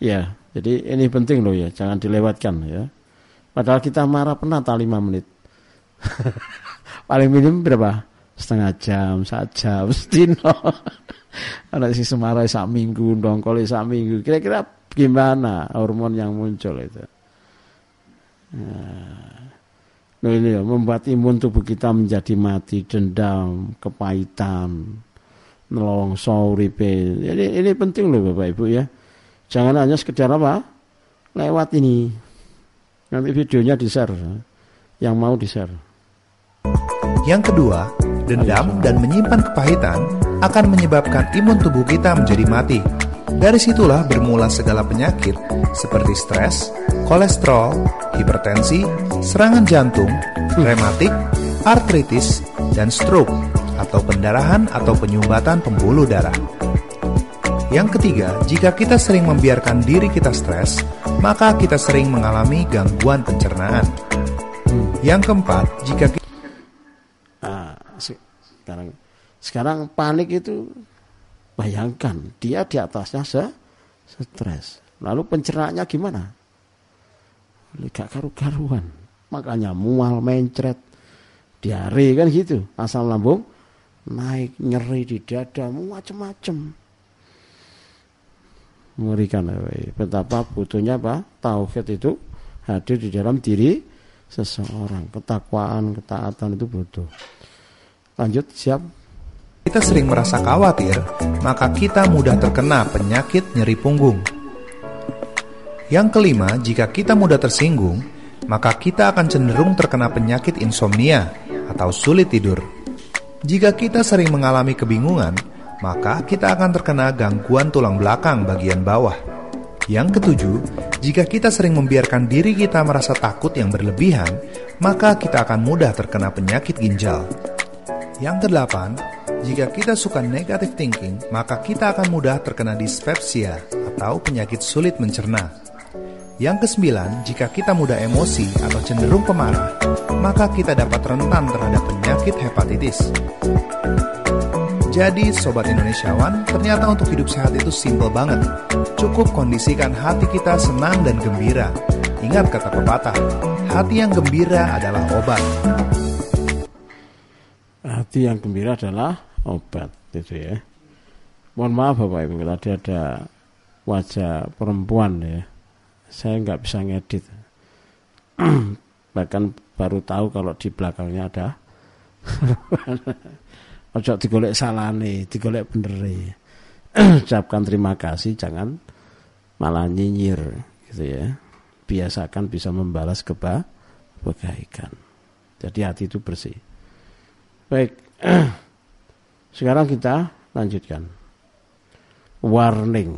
Ya, jadi ini penting loh ya, jangan dilewatkan ya. Padahal kita marah penata 5 menit. Paling minim berapa? Setengah jam, satu jam, setino. Anak si semarah sak minggu, dongkol sak minggu. Kira-kira gimana hormon yang muncul itu? Nah, ini ya, membuat imun tubuh kita menjadi mati, dendam, kepahitan, nelongso uripe. Ini ini penting loh Bapak Ibu ya. Jangan hanya sekedar apa? Lewat ini. Nanti videonya di-share. Yang mau di-share. Yang kedua, dendam dan menyimpan kepahitan akan menyebabkan imun tubuh kita menjadi mati. Dari situlah bermula segala penyakit seperti stres, kolesterol, hipertensi, serangan jantung, rematik, artritis, dan stroke atau pendarahan atau penyumbatan pembuluh darah. Yang ketiga, jika kita sering membiarkan diri kita stres, maka kita sering mengalami gangguan pencernaan. Yang keempat, jika kita... Nah, sekarang, sekarang panik itu Bayangkan dia di atasnya se stres. Lalu pencernaannya gimana? Gak karu-karuan. Makanya mual, mencret, diare kan gitu. Asam lambung naik, nyeri di dada, macam-macam. Mengerikan. Betapa butuhnya apa? Tauhid itu hadir di dalam diri seseorang. Ketakwaan, ketaatan itu butuh. Lanjut, siap? kita sering merasa khawatir, maka kita mudah terkena penyakit nyeri punggung. Yang kelima, jika kita mudah tersinggung, maka kita akan cenderung terkena penyakit insomnia atau sulit tidur. Jika kita sering mengalami kebingungan, maka kita akan terkena gangguan tulang belakang bagian bawah. Yang ketujuh, jika kita sering membiarkan diri kita merasa takut yang berlebihan, maka kita akan mudah terkena penyakit ginjal. Yang kedelapan, jika kita suka negative thinking, maka kita akan mudah terkena dispepsia atau penyakit sulit mencerna. Yang kesembilan, jika kita mudah emosi atau cenderung pemarah, maka kita dapat rentan terhadap penyakit hepatitis. Jadi, Sobat Indonesiawan, ternyata untuk hidup sehat itu simple banget. Cukup kondisikan hati kita senang dan gembira. Ingat kata pepatah, hati yang gembira adalah obat. Hati yang gembira adalah obat itu ya. Mohon maaf Bapak Ibu tadi ada wajah perempuan ya. Saya nggak bisa ngedit. Bahkan baru tahu kalau di belakangnya ada Ojo digolek salane, digolek bener Ucapkan terima kasih, jangan malah nyinyir gitu ya. Biasakan bisa membalas keba kebaikan. Jadi hati itu bersih. Baik. Sekarang kita lanjutkan. Warning.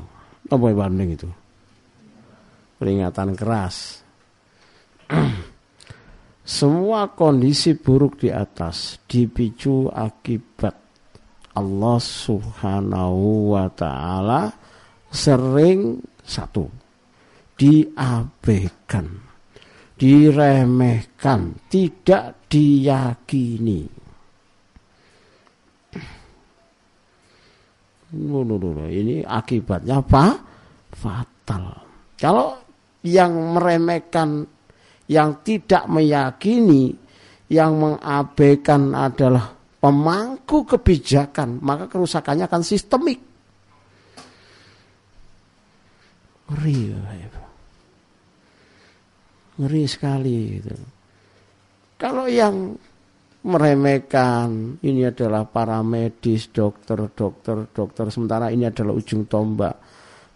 Apa warning itu? Peringatan keras. Semua kondisi buruk di atas dipicu akibat Allah Subhanahu wa taala sering satu diabaikan, diremehkan, tidak diyakini. Ini akibatnya apa? Fatal. Kalau yang meremehkan, yang tidak meyakini, yang mengabaikan adalah pemangku kebijakan, maka kerusakannya akan sistemik. Ngeri, ngeri sekali. Gitu. Kalau yang meremehkan ini adalah para medis, dokter, dokter, dokter, sementara ini adalah ujung tombak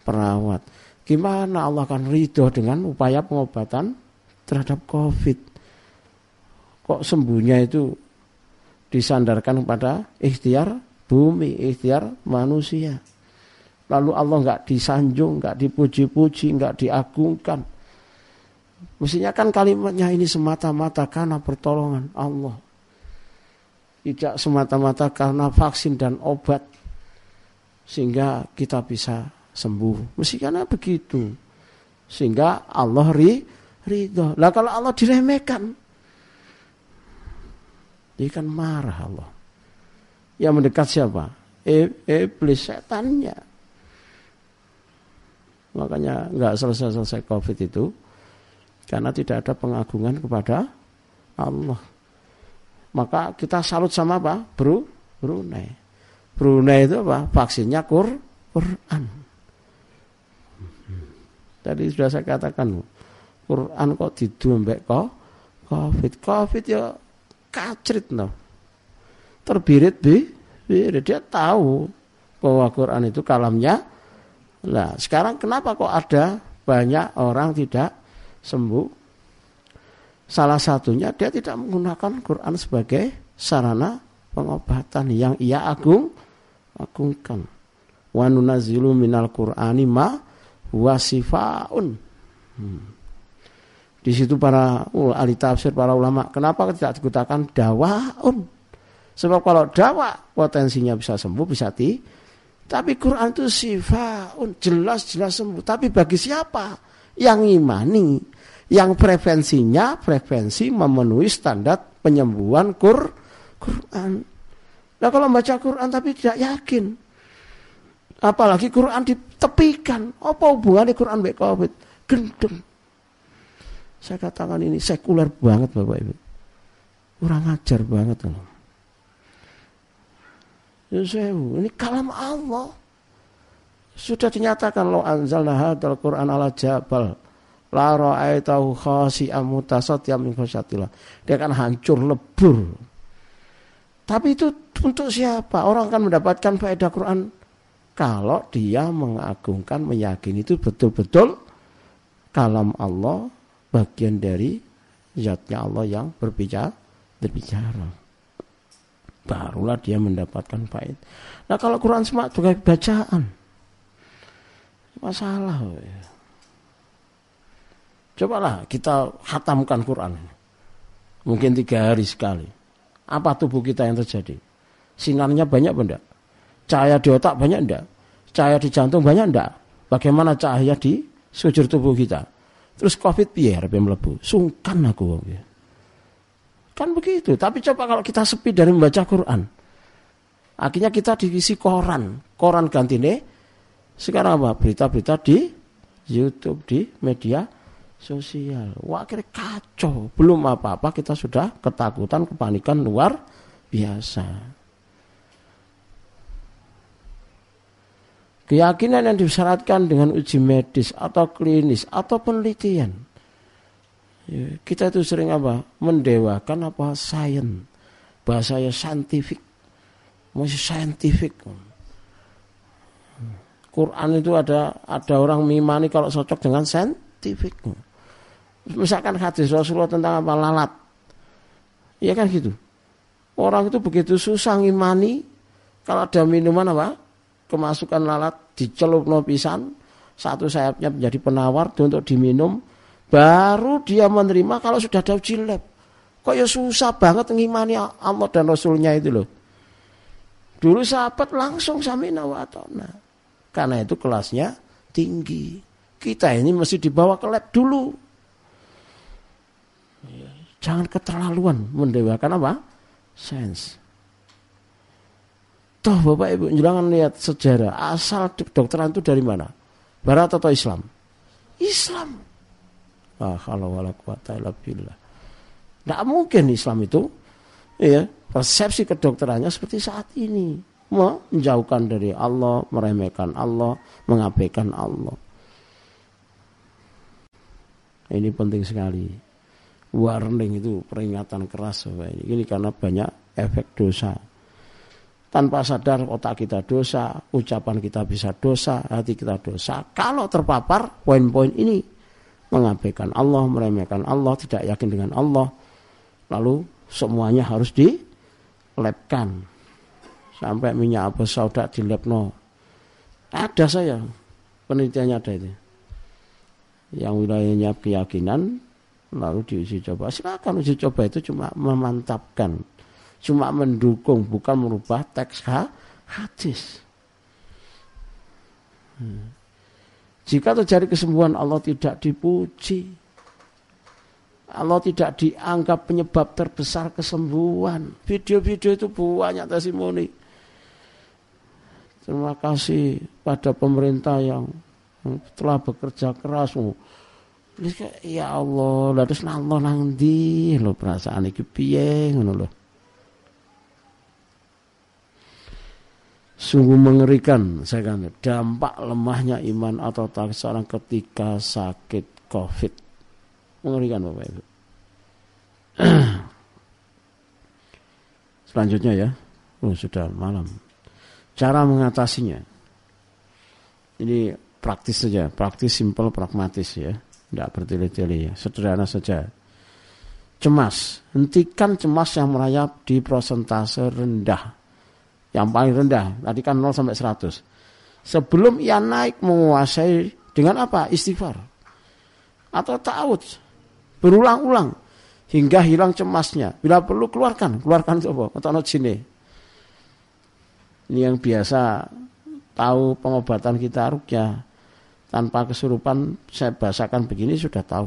perawat. Gimana Allah akan ridho dengan upaya pengobatan terhadap COVID? Kok sembuhnya itu disandarkan kepada ikhtiar bumi, ikhtiar manusia. Lalu Allah nggak disanjung, nggak dipuji-puji, nggak diagungkan. Mestinya kan kalimatnya ini semata-mata karena pertolongan Allah. Tidak semata-mata karena vaksin dan obat. Sehingga kita bisa sembuh. Mestinya begitu. Sehingga Allah ri, ridho. Lah kalau Allah diremehkan. Dia kan marah Allah. Yang mendekat siapa? Iblis setannya. Makanya nggak selesai-selesai COVID itu karena tidak ada pengagungan kepada Allah. Maka kita salut sama apa? Bro, Brunei. Brunei itu apa? Vaksinnya Qur, Quran. Tadi sudah saya katakan, Quran kok didumbek kok COVID. COVID ya kacrit no. Terbirit bi, dia tahu bahwa Quran itu kalamnya Nah, sekarang kenapa kok ada banyak orang tidak sembuh? Salah satunya dia tidak menggunakan Quran sebagai sarana pengobatan yang ia agung agungkan. Wa nunazilu minal Qur'ani ma wasifaun. Hmm. Di situ para uh, ahli tafsir, para ulama, kenapa tidak digunakan dawaun? Sebab kalau dawa potensinya bisa sembuh, bisa di, tapi Quran itu sifaun, jelas-jelas sembuh. Tapi bagi siapa? Yang imani. Yang prevensinya, prevensi memenuhi standar penyembuhan Qur, Quran. Nah kalau baca Quran tapi tidak yakin. Apalagi Quran ditepikan. Apa hubungannya Quran dengan COVID? Gendeng. Saya katakan ini sekuler banget Bapak Ibu. Kurang ajar banget loh. Ya ini kalam Allah. Sudah dinyatakan lo anzalna hadzal Qur'an ala jabal la ra'aitahu khasi'an mutasaddian min khasyatillah. Dia akan hancur lebur. Tapi itu untuk siapa? Orang akan mendapatkan faedah Quran kalau dia mengagungkan, meyakini itu betul-betul kalam Allah bagian dari zatnya Allah yang berbicara berbicara barulah dia mendapatkan faid. Nah kalau Quran semua sebagai bacaan, masalah. Cobalah kita hatamkan Quran. Mungkin tiga hari sekali. Apa tubuh kita yang terjadi? Sinarnya banyak benda. Cahaya di otak banyak enggak? Cahaya di jantung banyak enggak? Bagaimana cahaya di sujur tubuh kita? Terus covid biar melebu. Sungkan aku. Ya. Kan begitu. Tapi coba kalau kita sepi dari membaca Quran. Akhirnya kita diisi koran. Koran ganti nih. Sekarang apa? Berita-berita di YouTube, di media sosial. Wah akhirnya kacau. Belum apa-apa kita sudah ketakutan, kepanikan luar biasa. Keyakinan yang disyaratkan dengan uji medis atau klinis atau penelitian Ya, kita itu sering apa? Mendewakan apa? Sains. Bahasanya saintifik. Masih saintifik. Quran itu ada ada orang mimani kalau cocok dengan saintifik. Misalkan hadis Rasulullah tentang apa lalat. Iya kan gitu. Orang itu begitu susah ngimani kalau ada minuman apa? Kemasukan lalat dicelup no pisan, satu sayapnya menjadi penawar untuk diminum, Baru dia menerima kalau sudah ada uji lab. Kok ya susah banget ngimani Allah dan Rasulnya itu loh. Dulu sahabat langsung samina wa atona. Karena itu kelasnya tinggi. Kita ini mesti dibawa ke lab dulu. Jangan keterlaluan mendewakan apa? Sains. Toh Bapak Ibu jangan lihat sejarah asal kedokteran itu dari mana? Barat atau Islam? Islam. Ah, kalau wala illa billah. Tidak mungkin Islam itu ya persepsi kedokterannya seperti saat ini menjauhkan dari Allah, meremehkan Allah, mengabaikan Allah. Ini penting sekali. Warning itu peringatan keras Bapak. Ini karena banyak efek dosa tanpa sadar otak kita dosa, ucapan kita bisa dosa, hati kita dosa. Kalau terpapar poin-poin ini mengabaikan Allah, meremehkan Allah, tidak yakin dengan Allah, lalu semuanya harus dilepkan sampai minyak apa sauda dilepno. Ada saya penelitiannya ada itu. Yang wilayahnya keyakinan lalu diuji coba. Silakan uji coba itu cuma memantapkan cuma mendukung bukan merubah teks hadis. Hmm. Jika terjadi kesembuhan Allah tidak dipuji. Allah tidak dianggap penyebab terbesar kesembuhan. Video-video itu banyak testimoni. Terima kasih pada pemerintah yang telah bekerja keras. Ya Allah, lalu Allah nang di lo perasaan iki piye ngono loh. Sungguh mengerikan saya kan dampak lemahnya iman atau tak seorang ketika sakit covid. Mengerikan bapak ibu. Selanjutnya ya. Oh sudah malam. Cara mengatasinya. Ini praktis saja. Praktis simple pragmatis ya. Tidak bertele-tele ya. Sederhana saja. Cemas. Hentikan cemas yang merayap di prosentase rendah yang paling rendah. Tadi kan 0 sampai 100. Sebelum ia naik menguasai dengan apa? Istighfar. Atau ta'awud. Berulang-ulang. Hingga hilang cemasnya. Bila perlu keluarkan. Keluarkan coba. Atau sini. Ini yang biasa tahu pengobatan kita rukyah. Tanpa kesurupan saya bahasakan begini sudah tahu.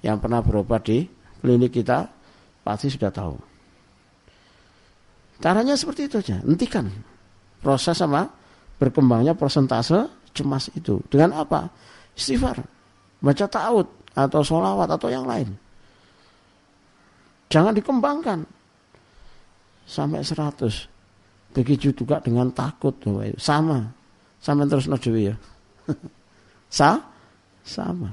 Yang pernah berobat di klinik kita pasti sudah tahu. Caranya seperti itu aja, hentikan proses sama berkembangnya persentase cemas itu. Dengan apa? Istighfar, baca ta'ud atau sholawat atau yang lain. Jangan dikembangkan sampai 100. Begitu juga dengan takut. Sama. Sama terus nadewi ya. Sa? Sama.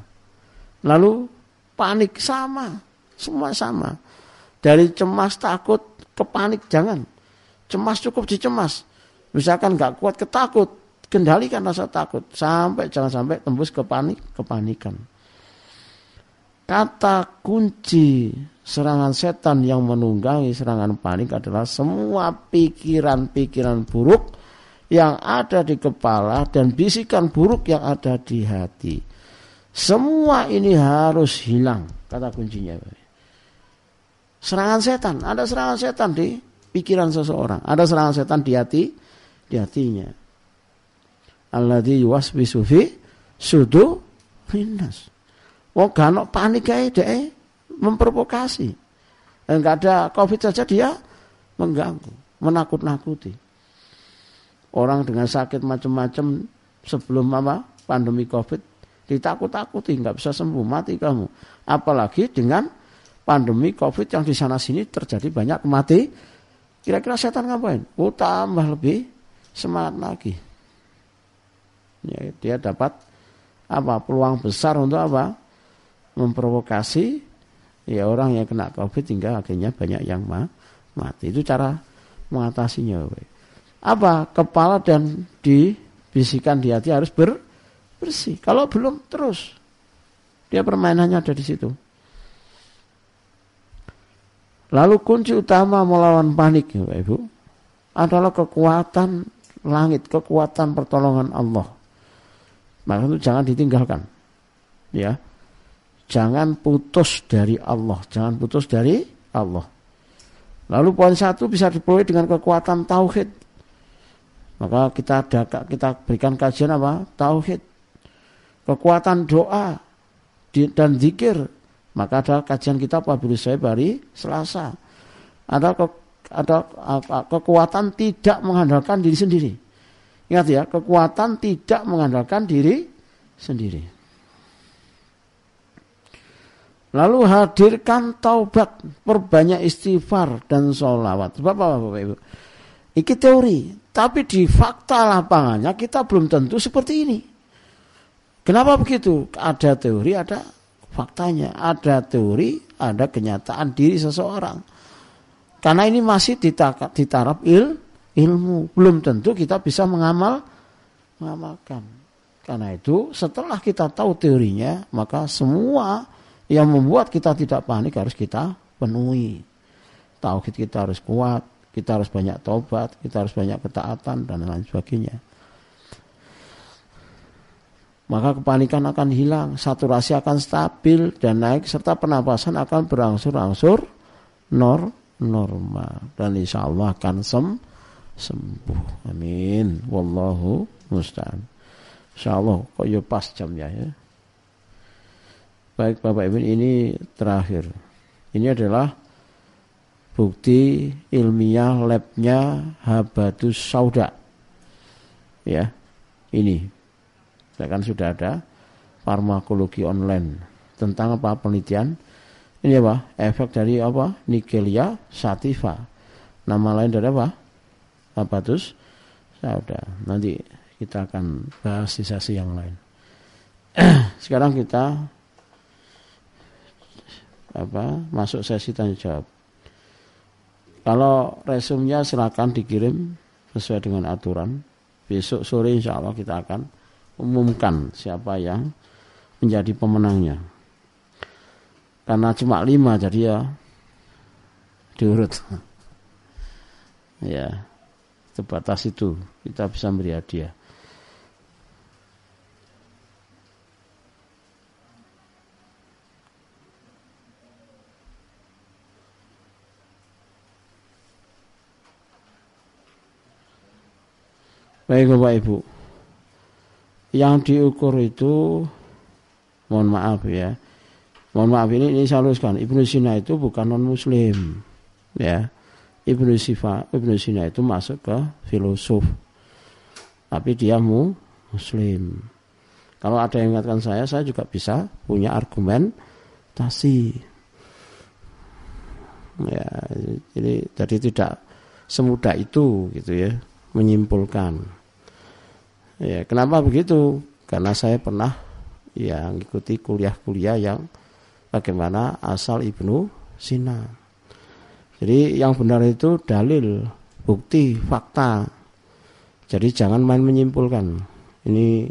Lalu panik sama. Semua sama. Dari cemas takut ke panik jangan. Cemas cukup dicemas. Misalkan nggak kuat ketakut, kendalikan rasa takut sampai jangan sampai tembus ke panik, kepanikan. Kata kunci serangan setan yang menunggangi serangan panik adalah semua pikiran-pikiran buruk yang ada di kepala dan bisikan buruk yang ada di hati. Semua ini harus hilang, kata kuncinya. Serangan setan, ada serangan setan di pikiran seseorang. Ada serangan setan di hati, di hatinya. Alladzi yuwaswisu fi sudu minnas. Wong gak panik ae deh memprovokasi. Enggak ada Covid saja dia mengganggu, menakut-nakuti. Orang dengan sakit macam-macam sebelum apa pandemi Covid ditakut-takuti nggak bisa sembuh mati kamu. Apalagi dengan pandemi Covid yang di sana sini terjadi banyak mati Kira-kira setan ngapain? Oh tambah lebih semangat lagi. Ya, dia dapat apa peluang besar untuk apa? Memprovokasi ya orang yang kena covid hingga akhirnya banyak yang mati. Itu cara mengatasinya. Apa? Kepala dan dibisikan di hati harus ber, bersih. Kalau belum terus dia permainannya ada di situ. Lalu kunci utama melawan panik, ya Bapak Ibu, adalah kekuatan langit, kekuatan pertolongan Allah. Maka itu jangan ditinggalkan. Ya. Jangan putus dari Allah, jangan putus dari Allah. Lalu poin satu bisa diperoleh dengan kekuatan tauhid. Maka kita ada kita berikan kajian apa? Tauhid. Kekuatan doa dan zikir Maka ada kajian kita Pak saya hari Selasa. Ada ke, ada apa, kekuatan tidak mengandalkan diri sendiri. Ingat ya, kekuatan tidak mengandalkan diri sendiri. Lalu hadirkan taubat, perbanyak istighfar dan sholawat. Bapak, Bapak, Ibu. Ini teori, tapi di fakta lapangannya kita belum tentu seperti ini. Kenapa begitu? Ada teori, ada faktanya. Ada teori, ada kenyataan diri seseorang. Karena ini masih ditarap il, ilmu. Belum tentu kita bisa mengamal, mengamalkan. Karena itu setelah kita tahu teorinya, maka semua yang membuat kita tidak panik harus kita penuhi. Tauhid kita harus kuat, kita harus banyak tobat, kita harus banyak ketaatan dan lain sebagainya. Maka kepanikan akan hilang, saturasi akan stabil dan naik serta penapasan akan berangsur-angsur nor normal dan insya Allah akan sem sembuh. Amin. Wallahu musta'an. Insya Allah kok ya pas jamnya ya. Baik Bapak Ibu ini terakhir. Ini adalah bukti ilmiah labnya Habatus Sauda. Ya, ini. Saya kan sudah ada farmakologi online tentang apa penelitian. Ini apa? Efek dari apa? Nigelia sativa. Nama lain dari apa? Habatus Sauda. Nanti kita akan bahas di sesi yang lain. Sekarang kita apa masuk sesi tanya jawab. Kalau resumnya silakan dikirim sesuai dengan aturan. Besok sore insya Allah kita akan umumkan siapa yang menjadi pemenangnya. Karena cuma lima jadi ya diurut. ya, terbatas itu kita bisa beri hadiah. Baik Bapak Ibu. Yang diukur itu mohon maaf ya. Mohon maaf ini ini saya luruskan. Ibnu Sina itu bukan non muslim. Ya. Ibnu Sifa, Ibnu Sina itu masuk ke filosof. Tapi dia mu muslim. Kalau ada yang ingatkan saya, saya juga bisa punya argumentasi. Ya, jadi jadi tidak semudah itu gitu ya menyimpulkan. Ya, kenapa begitu? Karena saya pernah ya mengikuti kuliah-kuliah yang bagaimana asal Ibnu Sina. Jadi yang benar itu dalil, bukti, fakta. Jadi jangan main menyimpulkan. Ini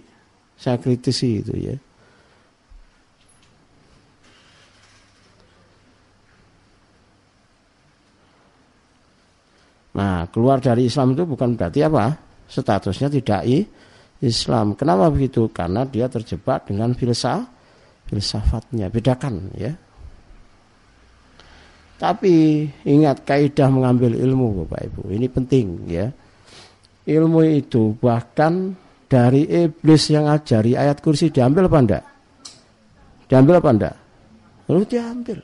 saya kritisi itu ya. Nah, keluar dari Islam itu bukan berarti apa? Statusnya tidak i, Islam. Kenapa begitu? Karena dia terjebak dengan filsafat, filsafatnya. Bedakan ya. Tapi ingat kaidah mengambil ilmu Bapak Ibu. Ini penting ya. Ilmu itu bahkan dari iblis yang ajari ayat kursi diambil apa enggak? Diambil apa enggak? Lalu diambil.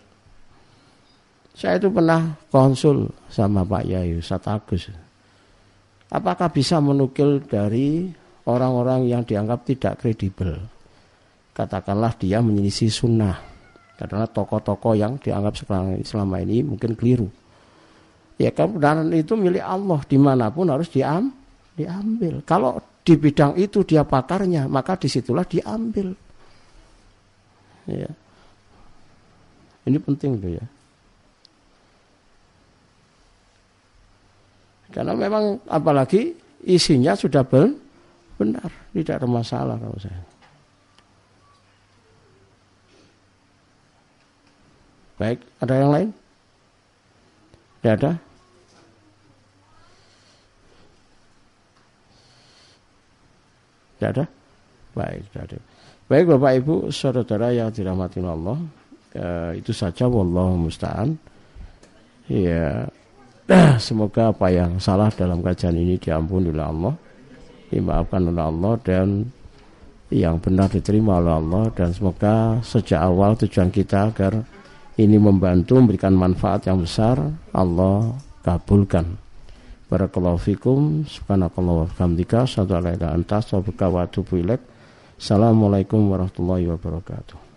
Saya itu pernah konsul sama Pak Yayu Satagus. Apakah bisa menukil dari orang-orang yang dianggap tidak kredibel. Katakanlah dia menyelisih sunnah. Karena tokoh-tokoh yang dianggap selama ini mungkin keliru. Ya kebenaran itu milik Allah di mana pun harus diam, diambil. Kalau di bidang itu dia pakarnya, maka di situlah diambil. Ya. Ini penting tuh ya. Karena memang apalagi isinya sudah ber, Benar, tidak ada masalah kalau saya. Baik, ada yang lain? Tidak ada? Tidak ada? Baik, tidak ada. Baik Bapak Ibu, saudara yang dirahmati Allah, ya, itu saja wallahu musta'an. Ya, semoga apa yang salah dalam kajian ini diampuni oleh Allah dimaafkan oleh Allah dan yang benar diterima oleh Allah. Dan semoga sejak awal tujuan kita agar ini membantu memberikan manfaat yang besar Allah kabulkan. Barakallahu fikum. Subhanakallah wa bihamdika wa Assalamualaikum warahmatullahi wabarakatuh